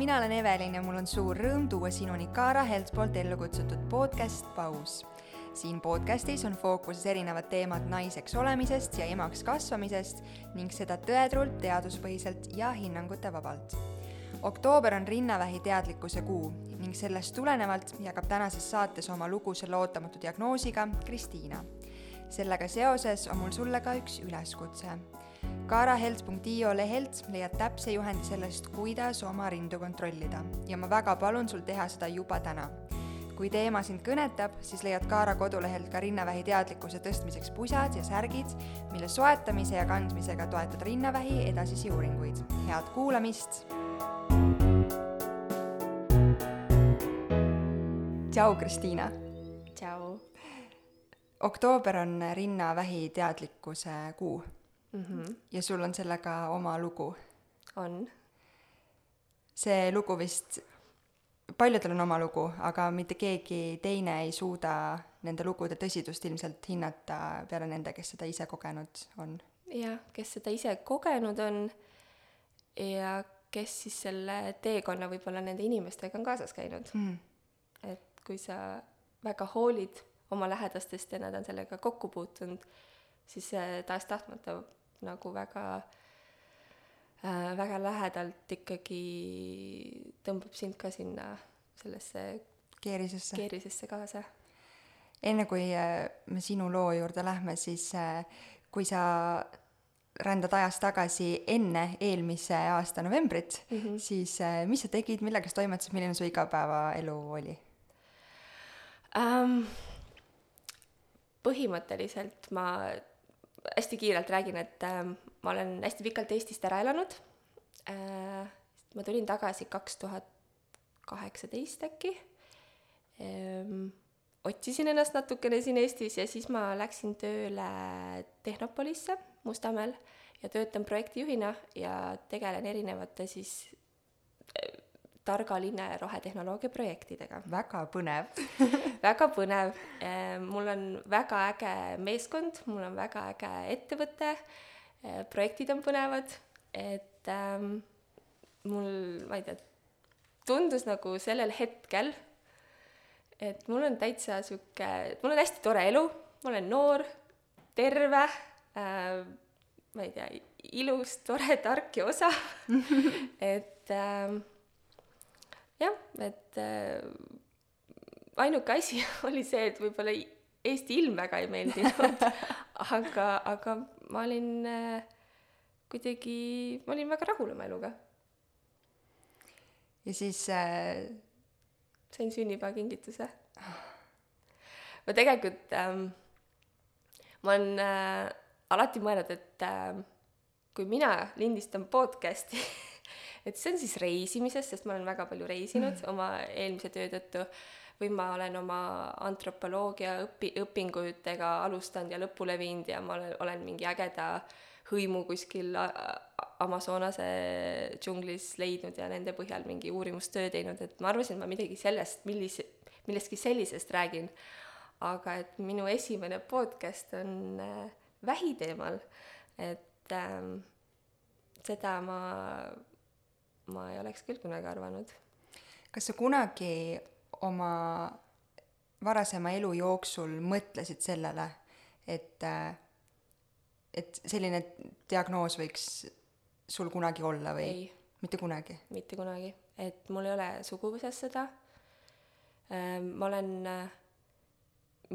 mina olen Evelin ja mul on suur rõõm tuua sinuni Kaara Helt poolt ellu kutsutud podcast Paus. siin podcastis on fookuses erinevad teemad naiseks olemisest ja emaks kasvamisest ning seda tõetruult, teaduspõhiselt ja hinnangutevabalt. oktoober on rinnavähi teadlikkuse kuu ning sellest tulenevalt jagab tänases saates oma lugu selle ootamatu diagnoosiga Kristiina. sellega seoses on mul sulle ka üks üleskutse kaarahelt.io lehelt leiad täpse juhendi sellest, kuidas oma rindu kontrollida ja ma väga palun sul teha seda juba täna. kui teema sind kõnetab, siis leiad Kaara kodulehelt ka rinnavähi teadlikkuse tõstmiseks pusad ja särgid, mille soetamise ja kandmisega toetad rinnavähi edasisi uuringuid. head kuulamist! tšau, Kristiina! tšau! oktoober on rinnavähi teadlikkuse kuu mm. -hmm. ja sul on sellega oma lugu. on. see lugu vist, paljudel on oma lugu, aga mitte keegi teine ei suuda nende lugude tõsidust ilmselt hinnata peale nende, kes seda ise kogenud on. jah, kes seda ise kogenud on ja kes siis selle teekonna võib-olla nende inimestega on kaasas käinud mm.. et kui sa väga hoolid oma lähedastest ja nad on sellega kokku puutunud, siis tahes-tahtmata nagu väga äh,, väga lähedalt ikkagi tõmbab sind ka sinna sellesse keerisesse, keerisesse kaasa. enne kui äh, me sinu loo juurde lähme, siis äh, kui sa rändad ajas tagasi enne eelmise aasta novembrit mm, -hmm. siis äh, mis sa tegid, millega sa toimetasid, milline su igapäevaelu oli um,? põhimõtteliselt ma hästi kiirelt räägin, et äh, ma olen hästi pikalt Eestist ära elanud äh,. ma tulin tagasi kaks tuhat kaheksateist äkki ähm,. otsisin ennast natukene siin Eestis ja siis ma läksin tööle Tehnopolisse Mustamäel ja töötan projektijuhina ja tegelen erinevate siis targa linna ja rohetehnoloogia projektidega. väga põnev. Väga põnev, ehm, mul on väga äge meeskond, mul on väga äge ettevõte, eh, projektid on põnevad, et ähm, mul, ma ei tea, tundus nagu sellel hetkel, et mul on täitsa sihuke, mul on hästi tore elu, ma olen noor, terve äh,, ma ei tea, ilus, tore, tark ja osav. Et äh, jah, et äh, ainuke asi oli see, et võib-olla Eesti ilm väga ei meeldinud aga, aga ma olin äh, kuidagi, ma olin väga rahul oma eluga. ja siis äh... sain sünnipäevakingituse. ma tegelikult ähm,, ma olen äh, alati mõelnud, et äh, kui mina lindistan podcast'i et see on siis reisimisest, sest ma olen väga palju reisinud mm. oma eelmise töö tõttu, või ma olen oma antropoloogia õpi-, õpingutega alustanud ja lõpule viinud ja ma olen, olen mingi ägeda hõimu kuskil Amazonase džunglis leidnud ja nende põhjal mingi uurimustöö teinud, et ma arvasin, et ma midagi sellest, millise, millestki sellisest räägin. aga et minu esimene podcast on äh, vähi teemal, et äh, seda ma ma ei oleks küll kunagi arvanud. kas sa kunagi oma varasema elu jooksul mõtlesid sellele, et, et selline diagnoos võiks sul kunagi olla või? mitte kunagi? mitte kunagi, et mul ei ole suguvõsas seda. Ehm, ma olen,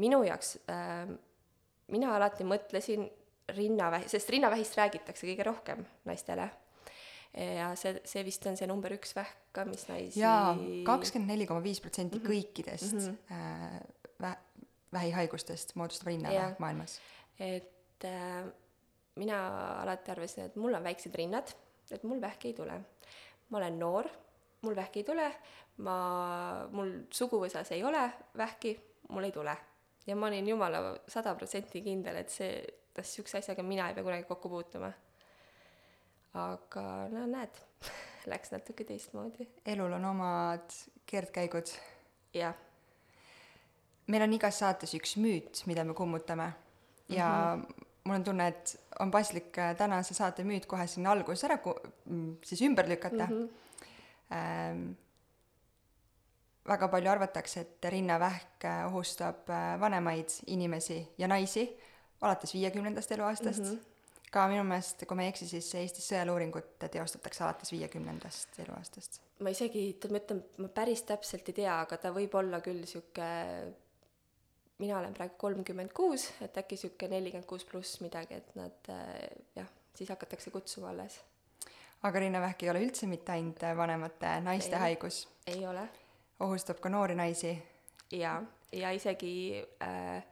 minu jaoks, ehm, mina alati mõtlesin rinnavähi, sest rinnavähist räägitakse kõige rohkem naistele ja see, see vist on see number üks vähk ka, mis naisi jaa, kakskümmend neli koma viis protsenti mhm. kõikidest mm -hmm. äh, vä-, vähihaigustest moodustab rinnavähk maailmas. et äh, mina alati arvasin, et mul on väiksed rinnad, et mul vähki ei tule. ma olen noor, mul vähki ei tule, ma, mul suguvõsas ei ole vähki, mul ei tule. ja ma olin jumala sada protsenti kindel, et see, et sihukese asjaga mina ei pea kunagi kokku puutuma aga no näed, läks natuke teistmoodi. elul on omad keerdkäigud. jah. meil on igas saates üks müüt, mida me kummutame ja mm -hmm. mul on tunne, et on paslik äh, tänase saate müüt kohe sinna alguses ära ku-, mm, siis ümber lükata mm. -hmm. ähm, väga palju arvatakse, et rinnavähk äh, ohustab äh, vanemaid inimesi ja naisi alates viiekümnendast eluaastast mm. -hmm. Ka minu meelest, kui ma ei eksi, siis Eestis sõeluuringut teostatakse alates viiekümnendast eluaastast. ma isegi, ma ütlen, ma päris täpselt ei tea, aga ta võib olla küll sihuke, mina olen praegu kolmkümmend kuus, et äkki sihuke nelikümmend kuus pluss midagi, et nad jah, siis hakatakse kutsuma alles. aga rinnavähk ei ole üldse mitte ainult vanemate naiste ei, haigus? ei ole ohustab ka noori naisi. jaa, ja isegi äh,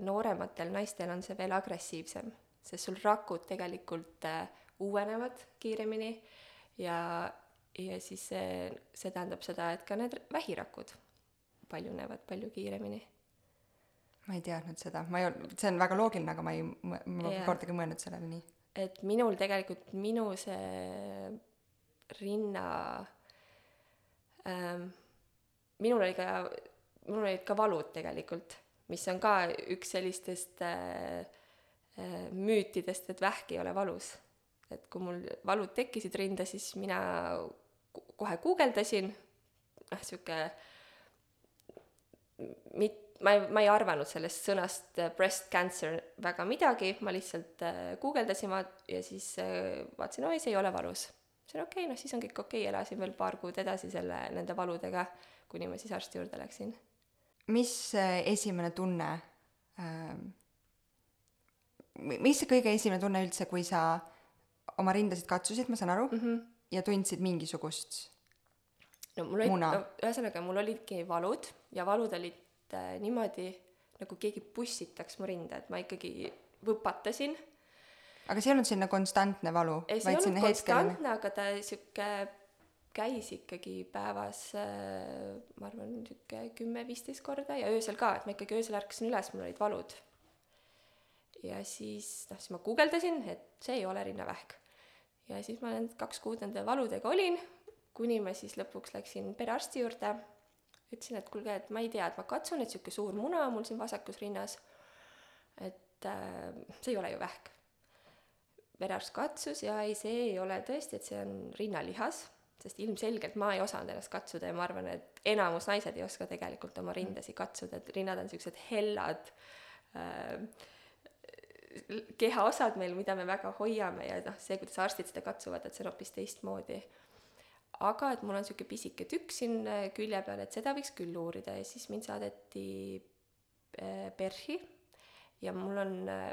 noorematel naistel on see veel agressiivsem, sest sul rakud tegelikult äh, uuenevad kiiremini ja, ja siis see, see tähendab seda, et ka need vähirakud paljunevad palju kiiremini. ma ei teadnud seda, ma ei olnud, see on väga loogiline, aga ma ei, ma pole kordagi mõelnud sellele nii. et minul tegelikult, minu see rinna ähm, minul oli ka, minul olid ka valud tegelikult, mis on ka üks sellistest äh, äh, müütidest, et vähk ei ole valus. et kui mul valud tekkisid rinda, siis mina kohe guugeldasin, noh, sihuke mit-, ma ei, ma ei arvanud sellest sõnast äh, breast cancer väga midagi, ma lihtsalt äh, guugeldasin ma ja siis äh, vaatasin, oi, see ei ole valus on okei okay,, noh siis on kõik okei okay,, elasin veel paar kuud edasi selle, nende valudega, kuni ma siis arsti juurde läksin. mis esimene tunne äh,, mis see kõige esimene tunne üldse, kui sa oma rindasid katsusid, ma saan aru mm, -hmm. ja tundsid mingisugust no mul olid, no ühesõnaga, mul olidki valud ja valud olid äh, niimoodi, nagu keegi pussitaks mu rinda, et ma ikkagi võpatasin aga see ei olnud selline konstantne valu? ei, see ei olnud konstantne, aga ta sihuke käis ikkagi päevas äh, ma arvan, sihuke kümme-viisteist korda ja öösel ka, et ma ikkagi öösel ärkasin üles, mul olid valud. Ja siis, noh, siis ma guugeldasin, et see ei ole rinnavähk. ja siis ma need kaks kuud nende valudega olin, kuni ma siis lõpuks läksin perearsti juurde, ütlesin, et kuulge, et ma ei tea, et ma katsun, et sihuke suur muna on mul siin vasakus rinnas, et äh, see ei ole ju vähk. Perearst katsus ja ei, see ei ole tõesti, et see on rinnalihas, sest ilmselgelt ma ei osanud ennast katsuda ja ma arvan, et enamus naised ei oska tegelikult oma rindasid katsuda, et rinnad on niisugused hellad äh, kehaosad meil, mida me väga hoiame ja noh, see, kuidas arstid seda katsuvad, et see on hoopis teistmoodi. aga et mul on niisugune pisike tükk siin äh, külje peal, et seda võiks küll uurida ja siis mind saadeti äh, PERH-i ja mul on äh,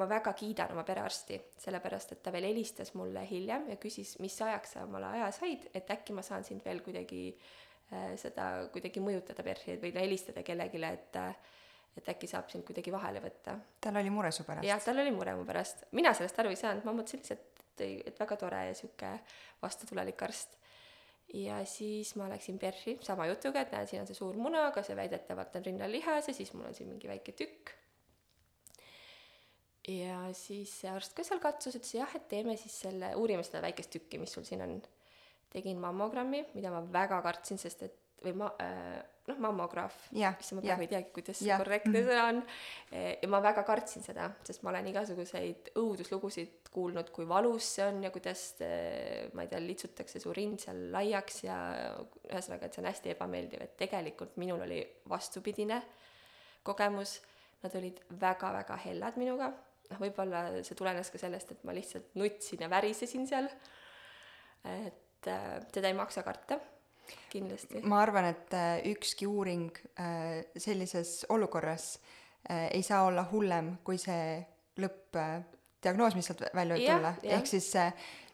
ma väga kiidan oma perearsti, sellepärast et ta veel helistas mulle hiljem ja küsis, mis ajaks sa omale aja said, et äkki ma saan sind veel kuidagi seda kuidagi mõjutada perse või helistada kellelegi, et et äkki saab sind kuidagi vahele võtta. tal oli mure su pärast? jah, tal oli mure mu pärast. mina sellest aru ei saanud, ma mõtlesin lihtsalt, et, et väga tore ja sihuke vastutulelik arst. ja siis ma läksin PERH-i sama jutuga, et näe, siin on see suur muna, aga see väidetavalt on rinnalihas ja siis mul on siin mingi väike tükk ja siis see arst ka seal katsus, ütles jah, et teeme siis selle, uurime seda väikest tükki, mis sul siin on. tegin mammogrammi, mida ma väga kartsin, sest et või ma äh,, noh, mammograaf, issand, ma praegu ei teagi, kuidas see korrektne mhm. sõna on. ja ma väga kartsin seda, sest ma olen igasuguseid õuduslugusid kuulnud, kui valus see on ja kuidas äh, ma ei tea, litsutakse su rind seal laiaks ja ühesõnaga, et see on hästi ebameeldiv, et tegelikult minul oli vastupidine kogemus. Nad olid väga-väga hellad minuga noh, võib-olla see tulenes ka sellest, et ma lihtsalt nutsin ja värisesin seal. et äh, teda ei maksa karta, kindlasti. ma arvan, et äh, ükski uuring äh, sellises olukorras äh, ei saa olla hullem kui see lõppdiagnoos, mis sealt välja võib tulla, ehk siis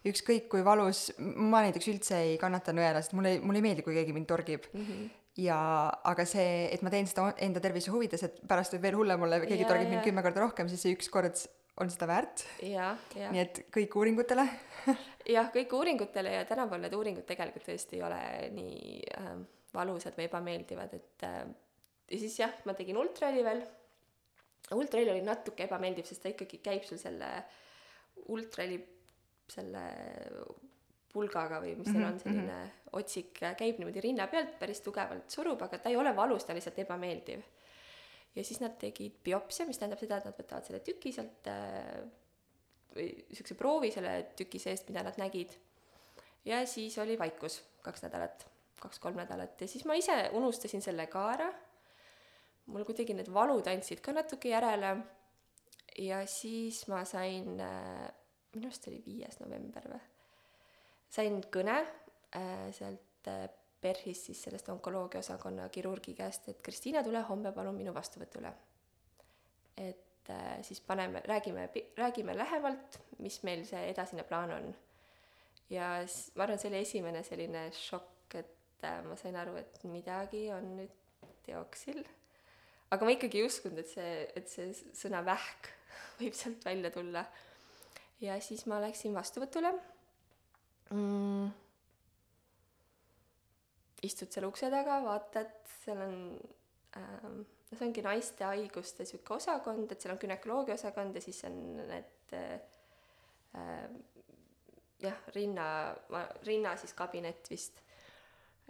ükskõik kui valus, ma näiteks üldse ei kannata nõelast, mulle ei, mulle ei meeldi, kui keegi mind torgib mm. -hmm ja aga see, et ma teen seda enda tervise huvides, et pärast võib veel hullem olla, keegi torgib mind kümme korda rohkem, siis see üks kord on seda väärt. nii et kõik uuringutele jah, kõik uuringutele ja tänapäeval need uuringud tegelikult tõesti ei ole nii äh, valusad või ebameeldivad, et äh, ja siis jah, ma tegin ultraheli veel. ultraheli oli natuke ebameeldiv, sest ta ikkagi käib sul selle ultraheli selle pulgaga või mis seal on, mhm, selline mm -hmm. otsik käib niimoodi rinna pealt, päris tugevalt surub, aga ta ei ole valus, ta on lihtsalt ebameeldiv. Ja siis nad tegid biopsia, mis tähendab seda, et nad võtavad selle tüki sealt äh, või niisuguse proovi selle tüki seest, mida nad nägid. ja siis oli vaikus kaks nädalat, kaks-kolm nädalat ja siis ma ise unustasin selle ka ära. mul kuidagi need valud andsid ka natuke järele. ja siis ma sain, äh, minu arust oli viies november või, sain kõne äh, sealt PERHis siis sellest onkoloogiaosakonna kirurgi käest, et Kristiina, tule homme palun minu vastuvõtule. et äh, siis paneme, räägime, räägime lähemalt, mis meil see edasine plaan on. ja siis ma arvan, see oli esimene selline šokk, et äh, ma sain aru, et midagi on nüüd teoksil. aga ma ikkagi ei uskunud, et see, et see sõna vähk võib sealt välja tulla. ja siis ma läksin vastuvõtule mm istud seal ukse taga, vaatad, seal on ähm, no see ongi naiste haiguste sihuke osakond, et seal on günekoloogia osakond ja siis on need äh, jah, rinna, rinna siis kabinet vist.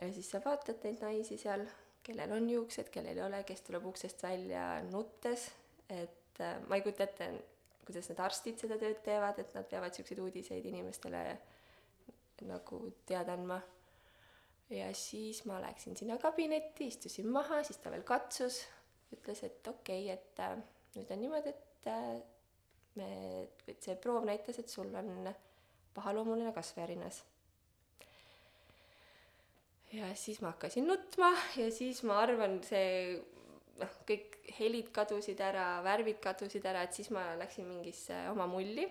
ja siis sa vaatad neid naisi seal, kellel on juuksed, kellel ei ole, kes tuleb uksest välja nuttes, et äh, ma ei kujuta ette, kuidas need arstid seda tööd teevad, et nad peavad siukseid uudiseid inimestele nagu teada andma ja siis ma läksin sinna kabinetti, istusin maha, siis ta veel katsus, ütles, et okei okay,, et äh, nüüd on niimoodi, et äh, me, et see proov näitas, et sul on pahaloomuline kasvajarinas. ja siis ma hakkasin nutma ja siis ma arvan, see noh, kõik helid kadusid ära, värvid kadusid ära, et siis ma läksin mingisse oma mulli.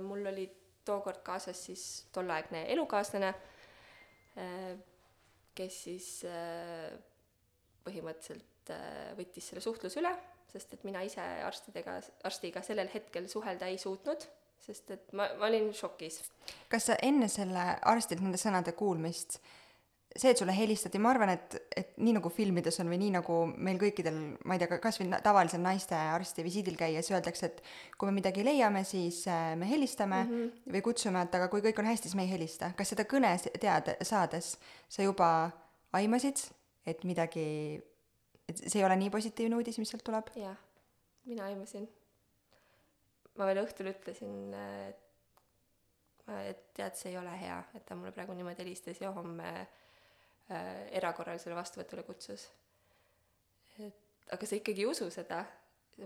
mul oli tookord kaasas siis tolleaegne elukaaslane kes siis äh, põhimõtteliselt äh, võttis selle suhtluse üle, sest et mina ise arstidega, arstiga sellel hetkel suhelda ei suutnud, sest et ma, ma olin šokis. kas sa enne selle arstilt nende sõnade kuulmist see, et sulle helistati, ma arvan, et, et nii nagu filmides on või nii nagu meil kõikidel, ma ei tea, kas või tavalisel naistearsti visiidil käies öeldakse, et kui me midagi leiame, siis äh, me helistame mm -hmm. või kutsume, et aga kui kõik on hästi, siis me ei helista. kas seda kõne teada saades sa juba aimasid, et midagi, et see ei ole nii positiivne uudis, mis sealt tuleb? jah, mina aimasin. ma veel õhtul ütlesin, et et tead, see ei ole hea, et ta mulle praegu niimoodi helistas ja homme äh, erakorralisele vastuvõtule kutsus. et aga sa ikkagi ei usu seda,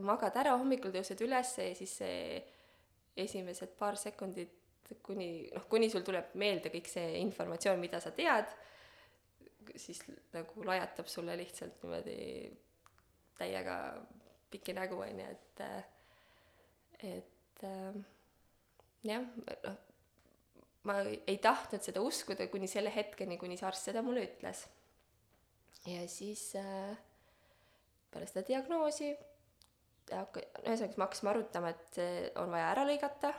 magad ära, hommikul tõused üles ja siis see esimesed paar sekundit kuni noh, kuni sul tuleb meelde kõik see informatsioon, mida sa tead, siis nagu lajatab sulle lihtsalt niimoodi täiega pikki nägu, on ju, et et äh, jah, noh, ma ei tahtnud seda uskuda kuni selle hetkeni, kuni see arst seda mulle ütles. ja siis äh, pärast seda diagnoosi hakka-, ühesõnaga me hakkasime arutama, et see on vaja ära lõigata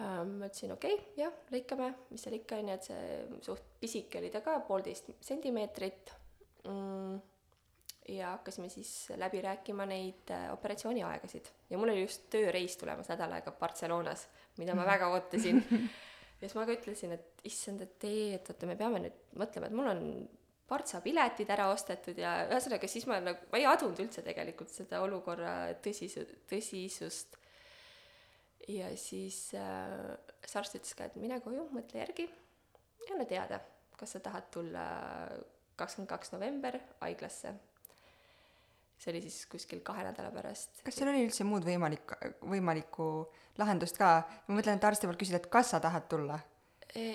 ähm,. ma ütlesin okei okay,, jah, lõikame, mis seal ikka on ju, et see suht pisike oli ta ka, poolteist sentimeetrit mm ja hakkasime siis läbi rääkima neid äh, operatsiooniaegasid. ja mul oli just tööreis tulemas nädal aega Barcelonas mida ma väga ootasin. ja siis ma ka ütlesin, et issand, et ei, et oota, me peame nüüd mõtlema, et mul on Partsa piletid ära ostetud ja ühesõnaga siis ma nagu, ma ei adunud üldse tegelikult seda olukorra tõsisu-, tõsisust. ja siis äh, see arst ütles ka, et mine koju, mõtle järgi ja anna teada, kas sa tahad tulla kakskümmend kaks november haiglasse see oli siis kuskil kahe nädala pärast. kas seal oli üldse muud võimalik, võimalikku lahendust ka? ma mõtlen, et arsti poolt küsida, et kas sa tahad tulla e,?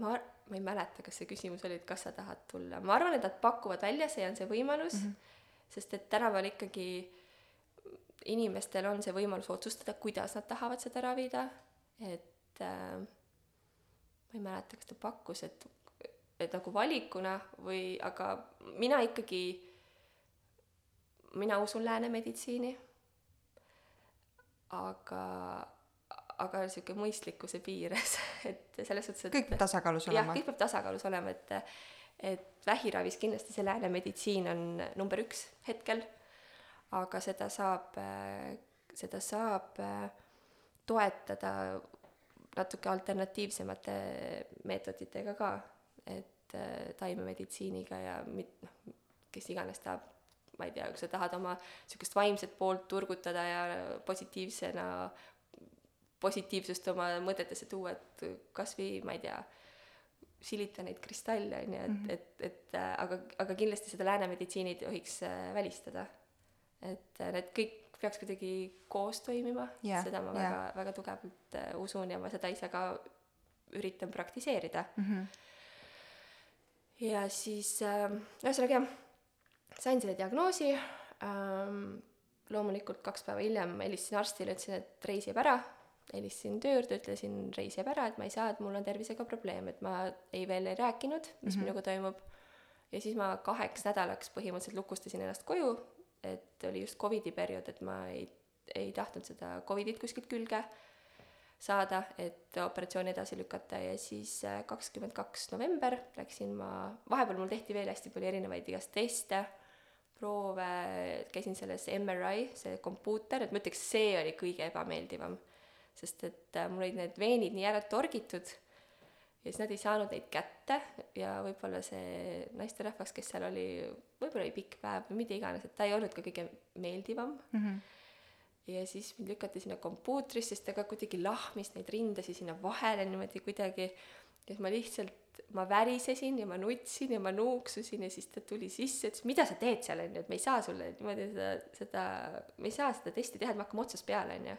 ma, ma ei mäleta, kas see küsimus oli, et kas sa tahad tulla, ma arvan, et nad pakuvad välja, see on see võimalus mm, -hmm. sest et tänapäeval ikkagi inimestel on see võimalus otsustada, kuidas nad tahavad seda ravida, et äh, ma ei mäleta, kas ta pakkus, et, et nagu valikuna või, aga mina ikkagi mina usun lääne meditsiini, aga, aga sihuke mõistlikkuse piires, et selles suhtes, et kõik peab tasakaalus olema. jah, kõik peab tasakaalus olema, et et vähiravis kindlasti see lääne meditsiin on number üks hetkel, aga seda saab, seda saab toetada natuke alternatiivsemate meetoditega ka, et taimemeditsiiniga ja mit-, noh, kes iganes tahab ma ei tea, kui sa tahad oma niisugust vaimset poolt turgutada ja positiivsena positiivsust oma mõtetesse tuua, et kas või ma ei tea, silita neid kristalle on ju, et mm, -hmm. et, et aga, aga kindlasti seda lääne meditsiini ei tohiks äh, välistada. et äh, need kõik peaks kuidagi koos toimima yeah,, seda ma yeah. väga, väga tugevalt äh, usun ja ma seda ise ka üritan praktiseerida mm. -hmm. ja siis äh, ühesõnaga jah, sain selle diagnoosi ähm,, loomulikult kaks päeva hiljem helistasin arstile, ütlesin, et reis jääb ära, helistasin töö juurde, ütlesin, reis jääb ära, et ma ei saa, et mul on tervisega probleem, et ma ei veel ei rääkinud, mis mm -hmm. minuga toimub. ja siis ma kaheks nädalaks põhimõtteliselt lukustasin ennast koju, et oli just Covidi periood, et ma ei, ei tahtnud seda Covidit kuskilt külge saada, et operatsiooni edasi lükata ja siis äh, kakskümmend kaks november läksin ma, vahepeal mul tehti veel hästi palju erinevaid igast teste, proove, käisin selles MRI, see kompuuter, et ma ütleks, see oli kõige ebameeldivam. sest et äh, mul olid need veenid nii ära torgitud ja siis nad ei saanud neid kätte ja võib-olla see naisterahvas, kes seal oli, võib-olla oli pikk päev või mida iganes, et ta ei olnud ka kõige meeldivam mm. -hmm ja siis mind lükati sinna kompuutrisse, siis ta ka kuidagi lahmis neid rindasid sinna vahele niimoodi kuidagi. Siis ma lihtsalt, ma värisesin ja ma nutsin ja ma nuuksusin ja siis ta tuli sisse, ütles, mida sa teed seal, onju, et me ei saa sulle niimoodi seda, seda, me ei saa seda testi teha, et me hakkame otsast peale, onju.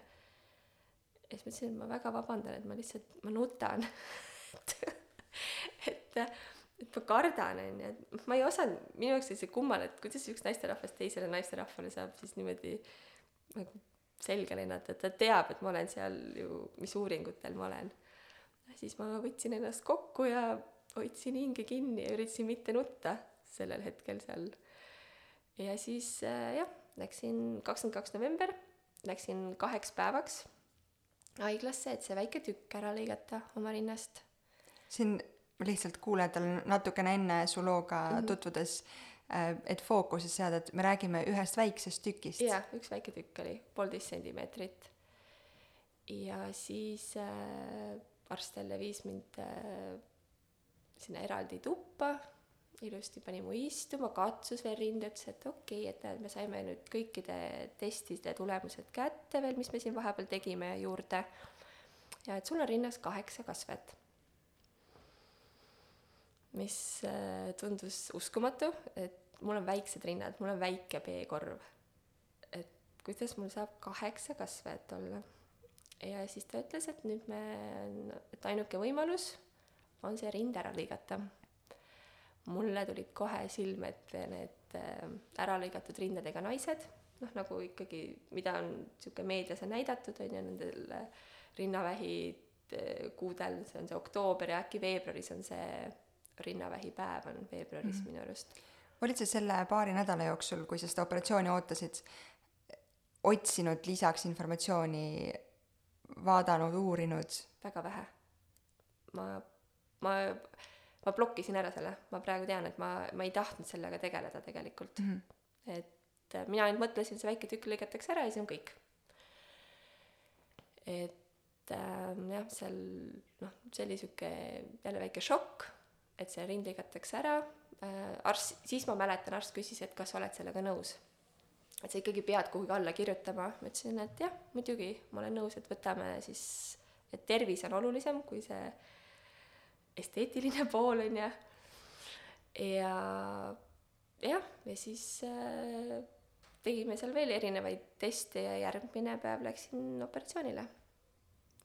ja siis ma ütlesin, et ma väga vabandan, et ma lihtsalt, ma nutan et, et, et ma kardan, onju, et ma ei osanud, minu jaoks oli see kummaline, et kuidas üks naisterahvas teisele naisterahvale saab siis niimoodi nagu selga lennata, et ta teab, et ma olen seal ju, mis uuringutel ma olen. Siis ma võtsin ennast kokku ja hoidsin hinge kinni ja üritasin mitte nutta sellel hetkel seal. ja siis äh, jah, läksin kakskümmend kaks november, läksin kaheks päevaks haiglasse, et see väike tükk ära lõigata oma rinnast. siin lihtsalt kuulajatele natukene enne su looga mm -hmm. tutvudes Äh, et fookuses seada, et me räägime ühest väiksest tükist. jah, üks väike tükk oli, poolteist sentimeetrit. ja siis äh, arst jälle viis mind äh, sinna eraldi tuppa, ilusti pani mu istuma, katsus veel rinda, ütles, et okei okay,, et näed, me saime nüüd kõikide testide tulemused kätte veel, mis me siin vahepeal tegime juurde. ja et sul on rinnas kaheksa kasvet mis äh, tundus uskumatu, et mul on väiksed rinnad, mul on väike B-korv. et kuidas mul saab kaheksa kasvajat olla. Ja siis ta ütles, et nüüd me, et ainuke võimalus on see rind ära lõigata. mulle tulid kohe silme ette need äh, ära lõigatud rindadega naised, noh nagu ikkagi, mida on niisugune meedias on näidatud, on ju, nendel äh, rinnavähi kuudel, see on see oktoober ja äkki veebruaris on see rinnavähipäev on veebruaris mm -hmm. minu arust. olid sa selle paari nädala jooksul, kui sa seda operatsiooni ootasid, otsinud lisaks informatsiooni, vaadanud, uurinud? väga vähe. ma, ma, ma blokkisin ära selle, ma praegu tean, et ma, ma ei tahtnud sellega tegeleda tegelikult mm. -hmm. et mina ainult mõtlesin, see väike tükk lõigatakse ära ja siis on kõik. et äh, jah, seal noh, see oli sihuke jälle väike šokk et see rind lõigatakse ära, äh, arst, siis ma mäletan, arst küsis, et kas sa oled sellega nõus. Et sa ikkagi pead kuhugi alla kirjutama, ma ütlesin, et jah, muidugi, ma olen nõus, et võtame siis, et tervis on olulisem kui see esteetiline pool, on ju. ja jah, ja siis äh, tegime seal veel erinevaid teste ja järgmine päev läksin operatsioonile.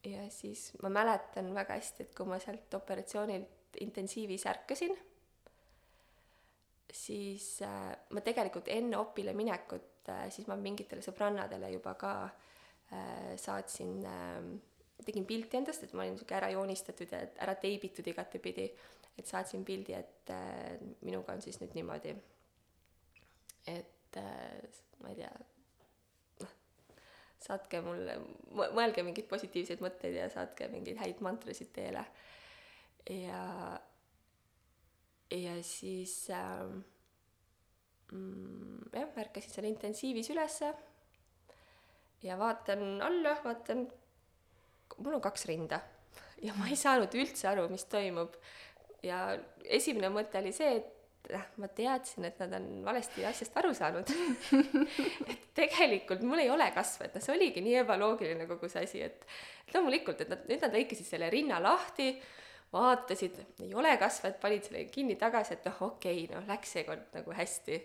ja siis ma mäletan väga hästi, et kui ma sealt operatsioonilt intensiivis ärkasin, siis äh, ma tegelikult enne opile minekut äh,, siis ma mingitele sõbrannadele juba ka äh, saatsin äh,, tegin pilti endast, et ma olin niisugune ära joonistatud ja ära teibitud igatepidi, et saatsin pildi, et äh, minuga on siis nüüd niimoodi. et äh, ma ei tea, noh, saatke mulle, mõelge mingeid positiivseid mõtteid ja saatke mingeid häid mantrasid teele ja, ja siis ähm, mm, jah, ärkasin seal intensiivis ülesse ja vaatan alla, vaatan, mul on kaks rinda. Ja ma ei saanud üldse aru, mis toimub. ja esimene mõte oli see, et noh, ma teadsin, et nad on valesti asjast aru saanud. Et tegelikult mul ei ole kasve, et noh, see oligi nii ebaloogiline kogu see asi, et loomulikult, et nad, nüüd nad lõikasid selle rinna lahti, vaatasid, ei ole kasvet, panid selle kinni tagasi, et noh, okei okay,, noh, läks seekord nagu hästi.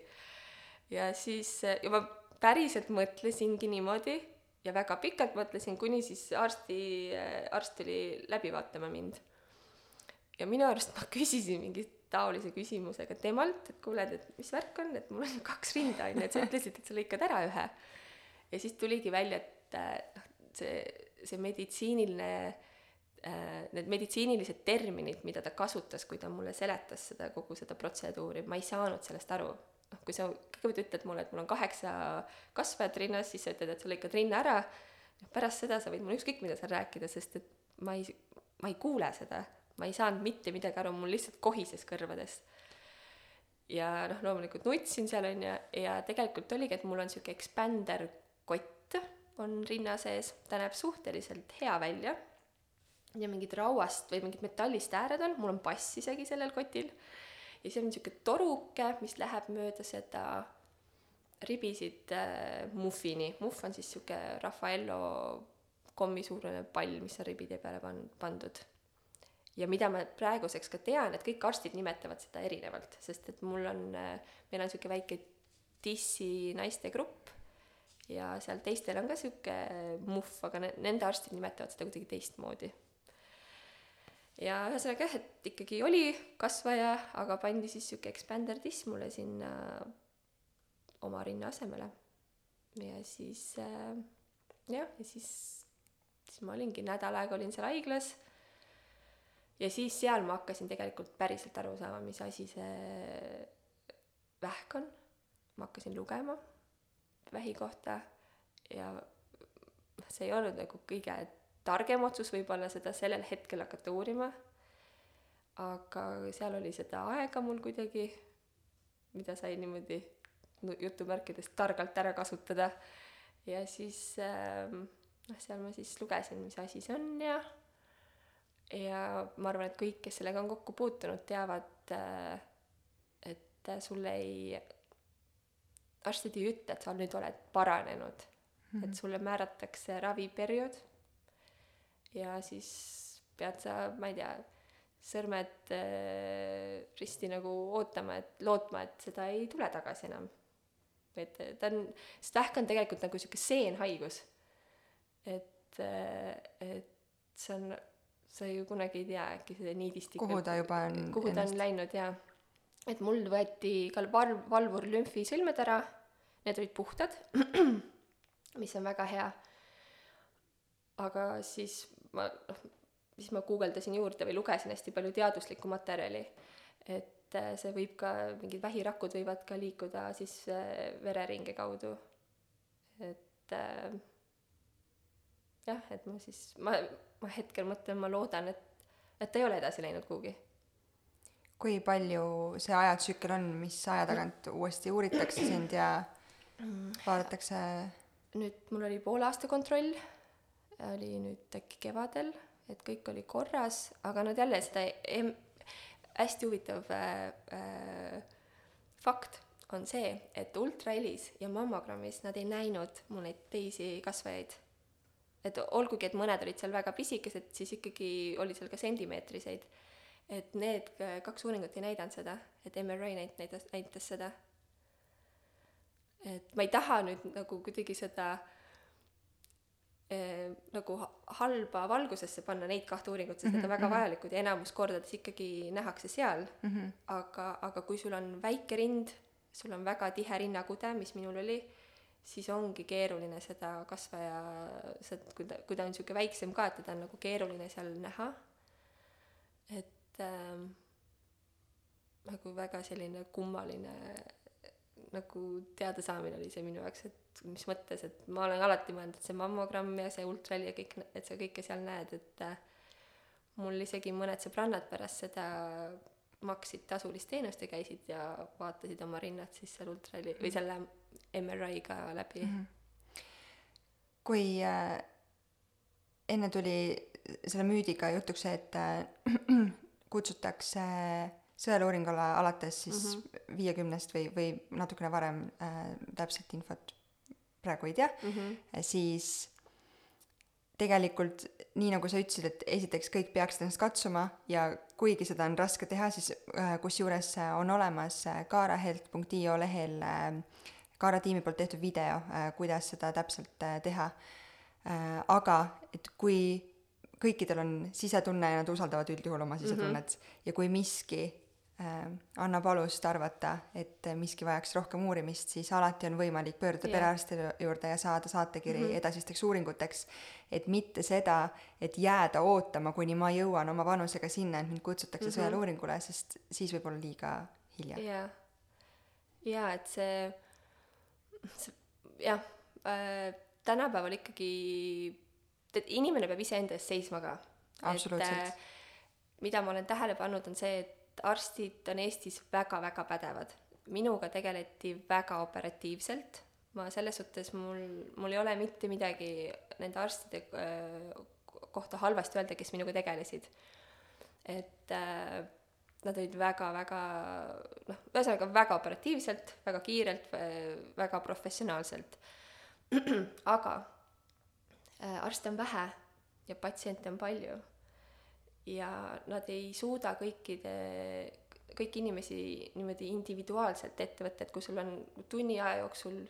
ja siis, ja ma päriselt mõtlesingi niimoodi ja väga pikalt mõtlesin, kuni siis arsti, arst tuli läbi vaatama mind. ja minu arust ma küsisin mingi taolise küsimusega temalt, et kuule, et mis värk on, et mul on kaks rinda, on ju, et sa ütlesid, et sa lõikad ära ühe. ja siis tuligi välja, et noh, see, see meditsiiniline äh, need meditsiinilised terminid, mida ta kasutas, kui ta mulle seletas seda, kogu seda protseduuri, ma ei saanud sellest aru. Noh, kui sa kõigepealt ütled mulle, et mul on kaheksa kasvajat rinnas, siis sa ütled, et sa lõikad rinna ära, pärast seda sa võid mulle ükskõik mida seal rääkida, sest et ma ei, ma ei kuule seda, ma ei saanud mitte midagi aru, mul lihtsalt kohises kõrvadest. ja noh, loomulikult nutsin seal onju ja tegelikult oligi, et mul on sihuke expander kott on rinna sees, ta näeb suhteliselt hea välja ja mingid rauast või mingid metallist ääred on, mul on pass isegi sellel kotil ja siis on niisugune toruke, mis läheb mööda seda ribisid äh, muffini. muff on siis niisugune Raffaello kommisuurune pall, mis on ribide peale pan-, pandud. ja mida ma praeguseks ka tean, et kõik arstid nimetavad seda erinevalt, sest et mul on, äh, meil on niisugune väike dissi naistegrupp ja seal teistel on ka niisugune muff, aga ne-, nende arstid nimetavad seda kuidagi teistmoodi ja ühesõnaga jah, et ikkagi oli kasvaja, aga pandi siis sihuke expander diss mulle sinna oma rinna asemele. ja siis äh, jah, ja siis, siis ma olingi nädal aega olin seal haiglas. ja siis seal ma hakkasin tegelikult päriselt aru saama, mis asi see vähk on. ma hakkasin lugema vähi kohta ja see ei olnud nagu kõige targem otsus võib-olla seda sellel hetkel hakata uurima. aga seal oli seda aega mul kuidagi, mida sai niimoodi jutumärkides targalt ära kasutada. ja siis ähm, noh, seal ma siis lugesin, mis asi see on ja ja ma arvan, et kõik, kes sellega on kokku puutunud, teavad, äh, et sul ei, arstid ei ütle, et sa nüüd oled paranenud mm, -hmm. et sulle määratakse raviperiood ja siis pead sa, ma ei tea, sõrmed äh, risti nagu ootama, et lootma, et seda ei tule tagasi enam. et ta on, sest vähk on tegelikult nagu sihuke seenhaigus. et, äh, et see on, sa ju kunagi ei tea, äkki see niidistik kuhu ta juba on kuhu ta on läinud ja et mul võeti ka val-, valvur lümfisõlmed ära, need olid puhtad, mis on väga hea. aga siis ma noh, siis ma guugeldasin juurde või lugesin hästi palju teaduslikku materjali, et äh, see võib ka, mingid vähirakud võivad ka liikuda siis äh, vereringe kaudu. et äh, jah, et ma siis, ma, ma hetkel mõtlen, ma loodan, et, et ta ei ole edasi läinud kuhugi. kui palju see ajatsükkel on, mis aja tagant uuesti uuritakse sind ja vaadatakse? nüüd mul oli poole aasta kontroll oli nüüd äkki kevadel, et kõik oli korras, aga nad jälle seda em-, hästi huvitav äh, äh, fakt on see, et ultrahelis ja mammogrammis nad ei näinud mul neid teisi kasvajaid. et olgugi, et mõned olid seal väga pisikesed, siis ikkagi oli seal ka sentimeetriseid. et need kaks uuringut ei näidanud seda, et MRI näit-, näitas, näitas seda. et ma ei taha nüüd nagu kuidagi seda äh, eh, nagu halba valgusesse panna neid kahte uuringut, sest need on väga mhm, mhm. vajalikud ja enamus kordades ikkagi nähakse seal mm. -hmm. aga, aga kui sul on väike rind, sul on väga tihe rinnakude, mis minul oli, siis ongi keeruline seda kasvaja, seda, kui ta, kui ta on niisugune väiksem ka, et teda on nagu keeruline seal näha. et ähm, nagu väga selline kummaline nagu teadasaamine oli see minu jaoks, et mis mõttes, et ma olen alati mõelnud, et see mammogramm ja see ultraheli ja kõik, et sa kõike seal näed, et äh, mul isegi mõned sõbrannad pärast seda maksid tasulist teenust ja käisid ja vaatasid oma rinnad siis seal ultraheli või selle MRI-ga läbi mm. -hmm. kui äh, enne tuli selle müüdiga jutuks see, et äh, kutsutakse sõeluuringule alates siis viiekümnest või, või natukene varem äh, täpset infot praegu ei tea mm, -hmm. siis tegelikult nii nagu sa ütlesid, et esiteks kõik peaksid ennast katsuma ja kuigi seda on raske teha, siis äh, kusjuures äh, on olemas äh, kaarahealth.io lehel Kaara tiimi poolt tehtud video kuidas seda täpselt teha aga et kui kõikidel on sisetunne ja nad usaldavad üldjuhul oma sisetunnet mm -hmm. ja kui miski annab alust arvata, et äh, miski vajaks rohkem uurimist, siis alati on võimalik pöörduda yeah. perearsti juurde ja saada saatekiri mm -hmm. edasisteks uuringuteks. et mitte seda, et jääda ootama, kuni ma jõuan oma vanusega sinna, et mind kutsutakse mm -hmm. sõeluuringule, sest siis võib olla liiga hilja. jaa, jaa, et see, see jah äh,, tänapäeval ikkagi, et inimene peab iseenda eest seisma ka. Absoluutselt. mida ma olen tähele pannud, on see, et arstid on Eestis väga-väga pädevad. minuga tegeleti väga operatiivselt, ma selles suhtes mul, mul ei ole mitte midagi nende arstide äh, kohta halvasti öelda, kes minuga tegelesid. et äh, nad olid väga-väga noh, ühesõnaga väga operatiivselt, väga kiirelt, väga professionaalselt. aga äh, arste on vähe ja patsiente on palju ja nad ei suuda kõikide, kõiki inimesi niimoodi individuaalselt ette võtta, et kui sul on tunni aja jooksul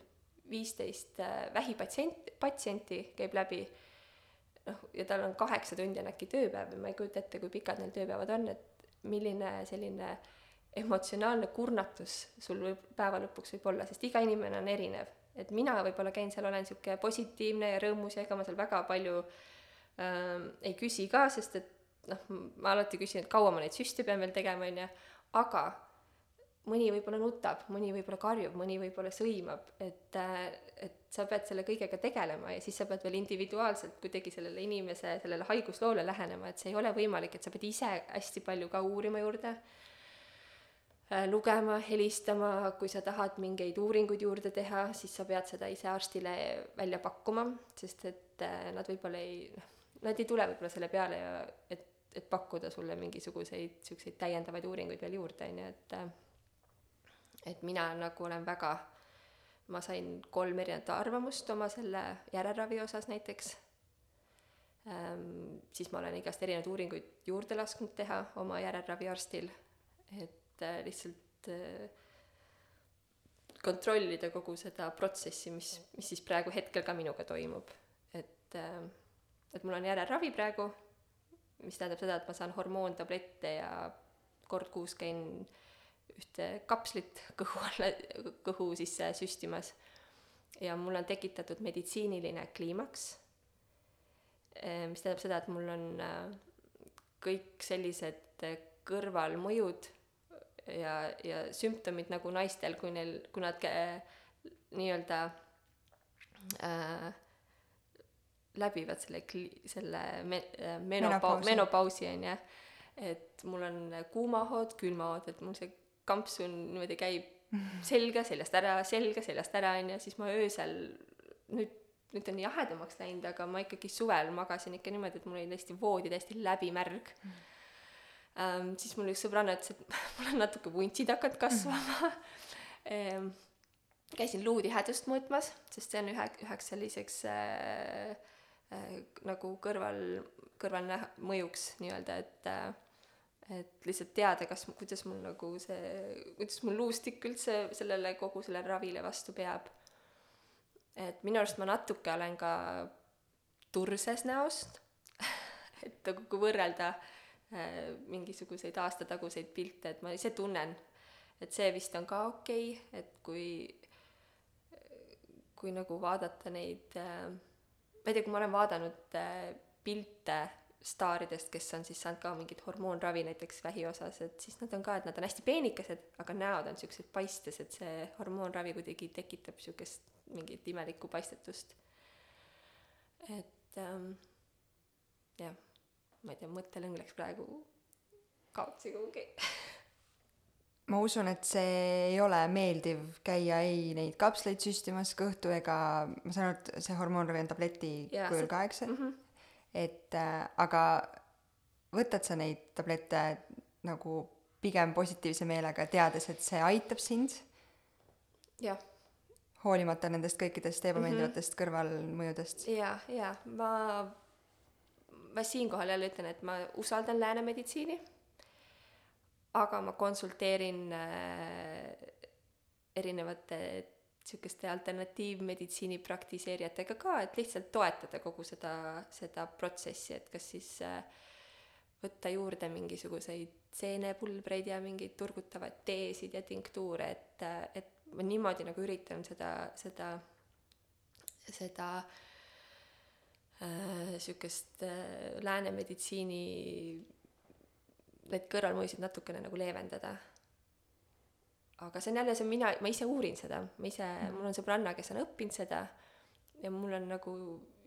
viisteist vähipatsient, patsienti käib läbi, noh, ja tal on kaheksa tundi on äkki tööpäev ja ma ei kujuta ette, kui pikad neil tööpäevad on, et milline selline emotsionaalne kurnatus sul võib päeva lõpuks võib olla, sest iga inimene on erinev. et mina võib-olla käin seal, olen niisugune positiivne ja rõõmus ja ega ma seal väga palju ähm, ei küsi ka, sest et noh, ma alati küsin, et kaua ma neid süste pean veel tegema, on ju, aga mõni võib-olla nutab, mõni võib-olla karjub, mõni võib-olla sõimab, et, et sa pead selle kõigega tegelema ja siis sa pead veel individuaalselt kuidagi sellele inimese, sellele haigusloole lähenema, et see ei ole võimalik, et sa pead ise hästi palju ka uurima juurde, lugema, helistama, kui sa tahad mingeid uuringuid juurde teha, siis sa pead seda ise arstile välja pakkuma, sest et äh, nad võib-olla ei, noh, nad ei tule võib-olla selle peale ja et, et pakkuda sulle mingisuguseid niisuguseid täiendavaid uuringuid veel juurde, on ju, et äh, et mina nagu olen väga, ma sain kolm erinevat arvamust oma selle järelravi osas näiteks ähm,, siis ma olen igast erinevaid uuringuid juurde lasknud teha oma järelraviarstil, et äh, lihtsalt äh, kontrollida kogu seda protsessi, mis, mis siis praegu hetkel ka minuga toimub. et äh,, et mul on järelravi praegu, mis tähendab seda, et ma saan hormoontablette ja kord kuus käin ühte kapslit kõhu alla, kõhu sisse süstimas. Ja mul on tekitatud meditsiiniline kliimaks, mis tähendab seda, et mul on äh, kõik sellised äh, kõrvalmõjud ja, ja sümptomid nagu naistel, kui neil, kui nad nii-öelda äh, läbivad selle kli-, selle me-, menopau-, Menopausi. on ju, et mul on kuumahood, külmahood, et mul see kampsun niimoodi käib selga seljast ära, selga seljast ära, on ju, siis ma öösel nüüd, nüüd on jahedamaks läinud, aga ma ikkagi suvel magasin ikka niimoodi, et mul oli täiesti voodi täiesti läbimärg mm.. Um, siis mul üks sõbranna ütles, et mul on natuke vuntsid hakanud kasvama mm. käisin luutihedust mõõtmas, sest see on ühe, üheks selliseks äh, äh, nagu kõrval, kõrvalnäha-, mõjuks nii-öelda, et äh, et lihtsalt teada, kas, kuidas mul nagu see, kuidas mul luustik üldse sellele kogu sellele ravile vastu peab. et minu arust ma natuke olen ka turses näost, et nagu kui võrrelda äh, mingisuguseid aastataguseid pilte, et ma ise tunnen, et see vist on ka okei okay,, et kui, kui nagu vaadata neid äh,, ma ei tea, kui ma olen vaadanud äh, pilte staaridest, kes on siis saanud ka mingit hormoonravi näiteks vähi osas, et siis nad on ka, et nad on hästi peenikesed, aga näod on siuksed paistes, et see hormoonravi kuidagi tekitab siukest mingit imelikku paistetust. et ähm, jah, ma ei tea, mõttelõng läks praegu kaotsi kuhugi. ma usun, et see ei ole meeldiv käia ei neid kapsleid süstimas kõhtu ega ma saan aru, et see hormoonravi on tableti Jaa, kujul see- ka, eks mm. -hmm. et äh, aga võtad sa neid tablette nagu pigem positiivse meelega, teades, et see aitab sind, jah, hoolimata nendest kõikidest ebameeldivatest kõrvalmõjudest. ja, ja ma, ma siinkohal jälle ütlen, et ma usaldan lääne meditsiini, aga ma konsulteerin äh, erinevate niisuguste alternatiivmeditsiini praktiseerijatega ka, et lihtsalt toetada kogu seda, seda protsessi, et kas siis äh, võtta juurde mingisuguseid seenepulbreid ja mingeid turgutavaid teesid ja tinktuure, et, et ma niimoodi nagu üritan seda, seda, seda äh, äh, lääne meditsiini neid kõrvalmõjusid natukene nagu leevendada. aga see on jälle, see on mina, ma ise uurin seda, ma ise mm, mul on sõbranna, kes on õppinud seda ja mul on nagu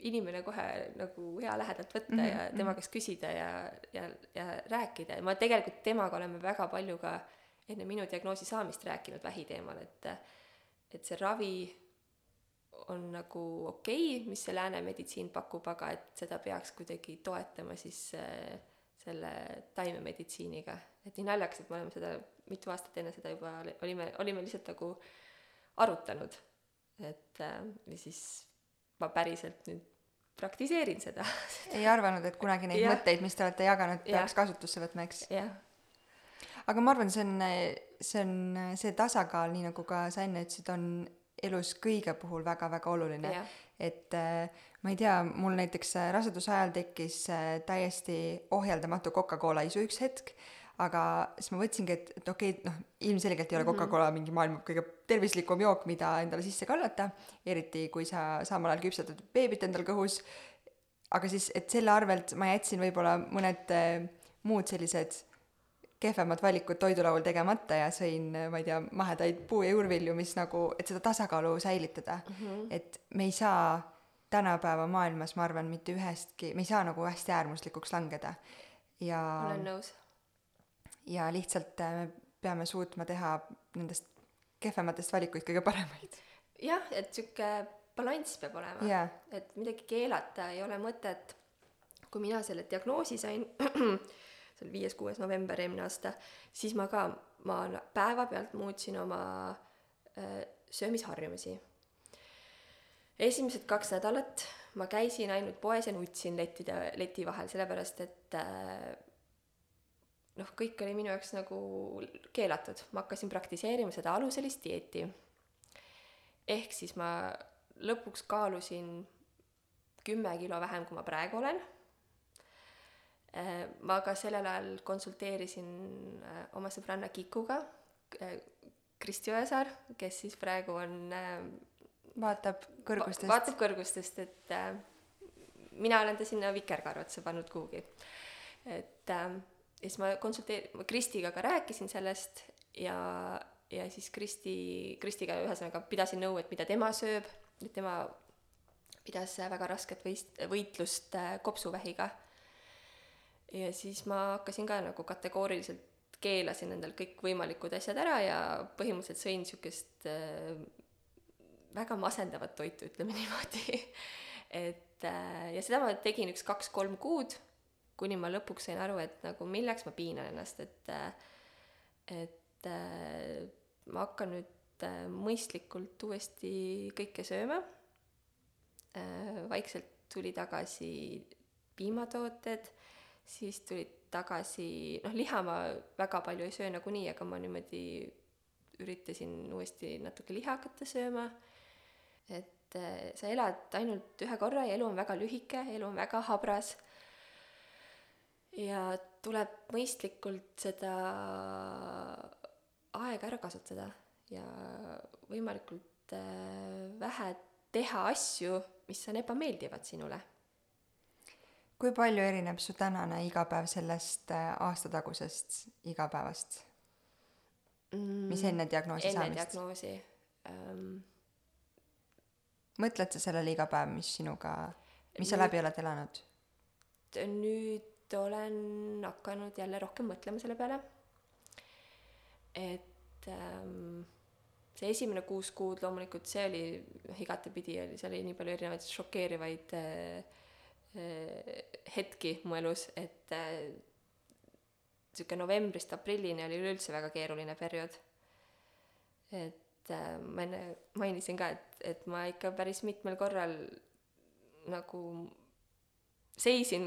inimene kohe nagu hea lähedalt võtta mm -hmm. ja tema käest küsida ja, ja, ja rääkida ja ma tegelikult temaga oleme väga palju ka enne minu diagnoosi saamist rääkinud vähi teemal, et et see ravi on nagu okei okay,, mis see lääne meditsiin pakub, aga et seda peaks kuidagi toetama siis äh, selle taimemeditsiiniga. et nii naljakas, et me oleme seda mitu aastat enne seda juba olime, olime lihtsalt nagu arutanud. et äh, ja siis ma päriselt nüüd praktiseerin seda ei arvanud, et kunagi neid ja. mõtteid, mis te olete jaganud, peaks ja. kasutusse võtma, eks? aga ma arvan, see on, see on see tasakaal, nii nagu ka sa enne ütlesid, on elus kõige puhul väga-väga oluline. et äh, ma ei tea, mul näiteks äh, raseduse ajal tekkis äh, täiesti ohjeldamatu Coca-Cola isu üks hetk aga siis ma mõtlesingi, et, et okei okay,, noh, ilmselgelt ei ole mhm. Coca-Cola mingi maailma kõige tervislikum jook, mida endale sisse kallata, eriti kui sa samal ajal küpsetad beebit endal kõhus, aga siis, et selle arvelt ma jätsin võib-olla mõned muud sellised kehvemad valikud toidulaual tegemata ja sõin, ma ei tea, mahedaid puu- ja juurvilju, mis nagu, et seda tasakaalu säilitada mm. -hmm. et me ei saa tänapäeva maailmas, ma arvan, mitte ühestki, me ei saa nagu hästi äärmuslikuks langeda ja olen nõus ja lihtsalt äh, me peame suutma teha nendest kehvematest valikuid kõige paremaid. jah, et sihuke balanss peab olema yeah., et midagi keelata ei ole mõtet. kui mina selle diagnoosi sain, see oli viies-kuues november eelmine aasta, siis ma ka, ma päevapealt muutsin oma äh, söömisharjumusi. esimesed kaks nädalat ma käisin ainult poes ja nutsin lettide, leti vahel, sellepärast et äh, noh, kõik oli minu jaoks nagu keelatud, ma hakkasin praktiseerima seda aluselist dieeti. ehk siis ma lõpuks kaalusin kümme kilo vähem, kui ma praegu olen. Äh, ma ka sellel ajal konsulteerisin äh, oma sõbranna Kikuga, äh, Kristi Ojasaar, kes siis praegu on vaatab kõrgustest va. vaatab kõrgustest, et mina olen ta sinna vikerkaarvatesse pannud kuhugi. et äh, ja siis ma konsulteer-, ma Kristiga ka rääkisin sellest ja, ja siis Kristi, Kristiga ühesõnaga pidasin nõu, et mida tema sööb, et tema pidas väga rasket võist-, võitlust äh, kopsuvähiga. Ja siis ma hakkasin ka nagu kategooriliselt keelasin endal kõikvõimalikud asjad ära ja põhimõtteliselt sõin niisugust äh, väga masendavat toitu, ütleme niimoodi et äh, ja seda ma tegin üks kaks-kolm kuud kuni ma lõpuks sain aru, et nagu milleks ma piinan ennast, et et äh, ma hakkan nüüd äh, mõistlikult uuesti kõike sööma äh,. vaikselt tuli tagasi piimatooted, siis tulid tagasi, noh, liha ma väga palju ei söö nagunii, aga ma niimoodi üritasin uuesti natuke liha hakata sööma. et äh, sa elad ainult ühe korra ja elu on väga lühike, elu on väga habras ja tuleb mõistlikult seda aega ära kasutada ja võimalikult äh, vähe teha asju, mis on ebameeldivad sinule. Kui palju erineb su tänane igapäev sellest äh, aastatagusest igapäevast mm,? mis enne diagnoosi enne saamist? diagnoosi ähm,. mõtled sa sellele iga päev, mis sinuga, mis sa nüüd, läbi oled elanud? nüüd olen hakanud jälle rohkem mõtlema selle peale. et ähm, see esimene kuus kuud loomulikult see oli noh, igatepidi oli, seal oli nii palju erinevaid šokeerivaid äh, hetki mu elus, et äh, niisugune novembrist aprillini oli üleüldse väga keeruline periood. et äh, ma enne mainisin ka, et, et ma ikka päris mitmel korral nagu seisin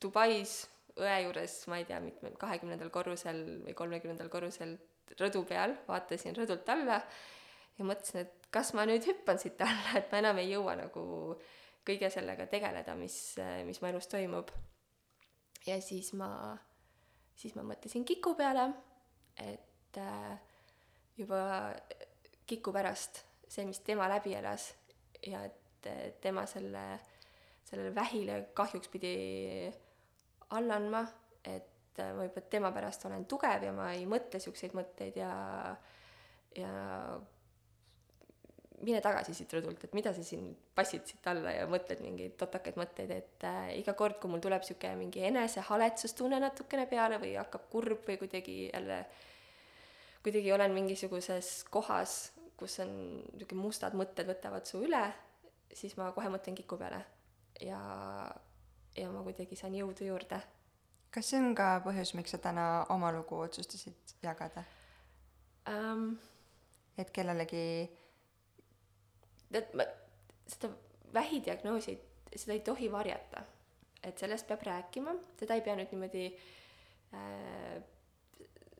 Dubais õe juures, ma ei tea, mitmel, kahekümnendal korrusel või kolmekümnendal korrusel rõdu peal, vaatasin rõdult alla ja mõtlesin, et kas ma nüüd hüppan siit alla, et ma enam ei jõua nagu kõige sellega tegeleda, mis, mis mu elus toimub. ja siis ma, siis ma mõtlesin Kiku peale, et äh, juba Kiku pärast see, mis tema läbi elas ja et tema selle, sellele vähile kahjuks pidi alla andma, et ma juba tema pärast olen tugev ja ma ei mõtle siukseid mõtteid ja, ja mine tagasi siit rõdult, et mida sa siin passid siit alla ja mõtled mingeid totakaid mõtteid, et äh, iga kord, kui mul tuleb sihuke mingi enesehaletsustunne natukene peale või hakkab kurb või kuidagi jälle, kuidagi olen mingisuguses kohas, kus on niisugune mustad mõtted võtavad su üle, siis ma kohe mõtlen Kiku peale ja, ja ma kuidagi saan jõudu juurde. kas see on ka põhjus, miks sa täna oma lugu otsustasid jagada um,? et kellelegi tead, ma, seda vähidiagnoosi, seda ei tohi varjata. et sellest peab rääkima, seda ei pea nüüd niimoodi äh,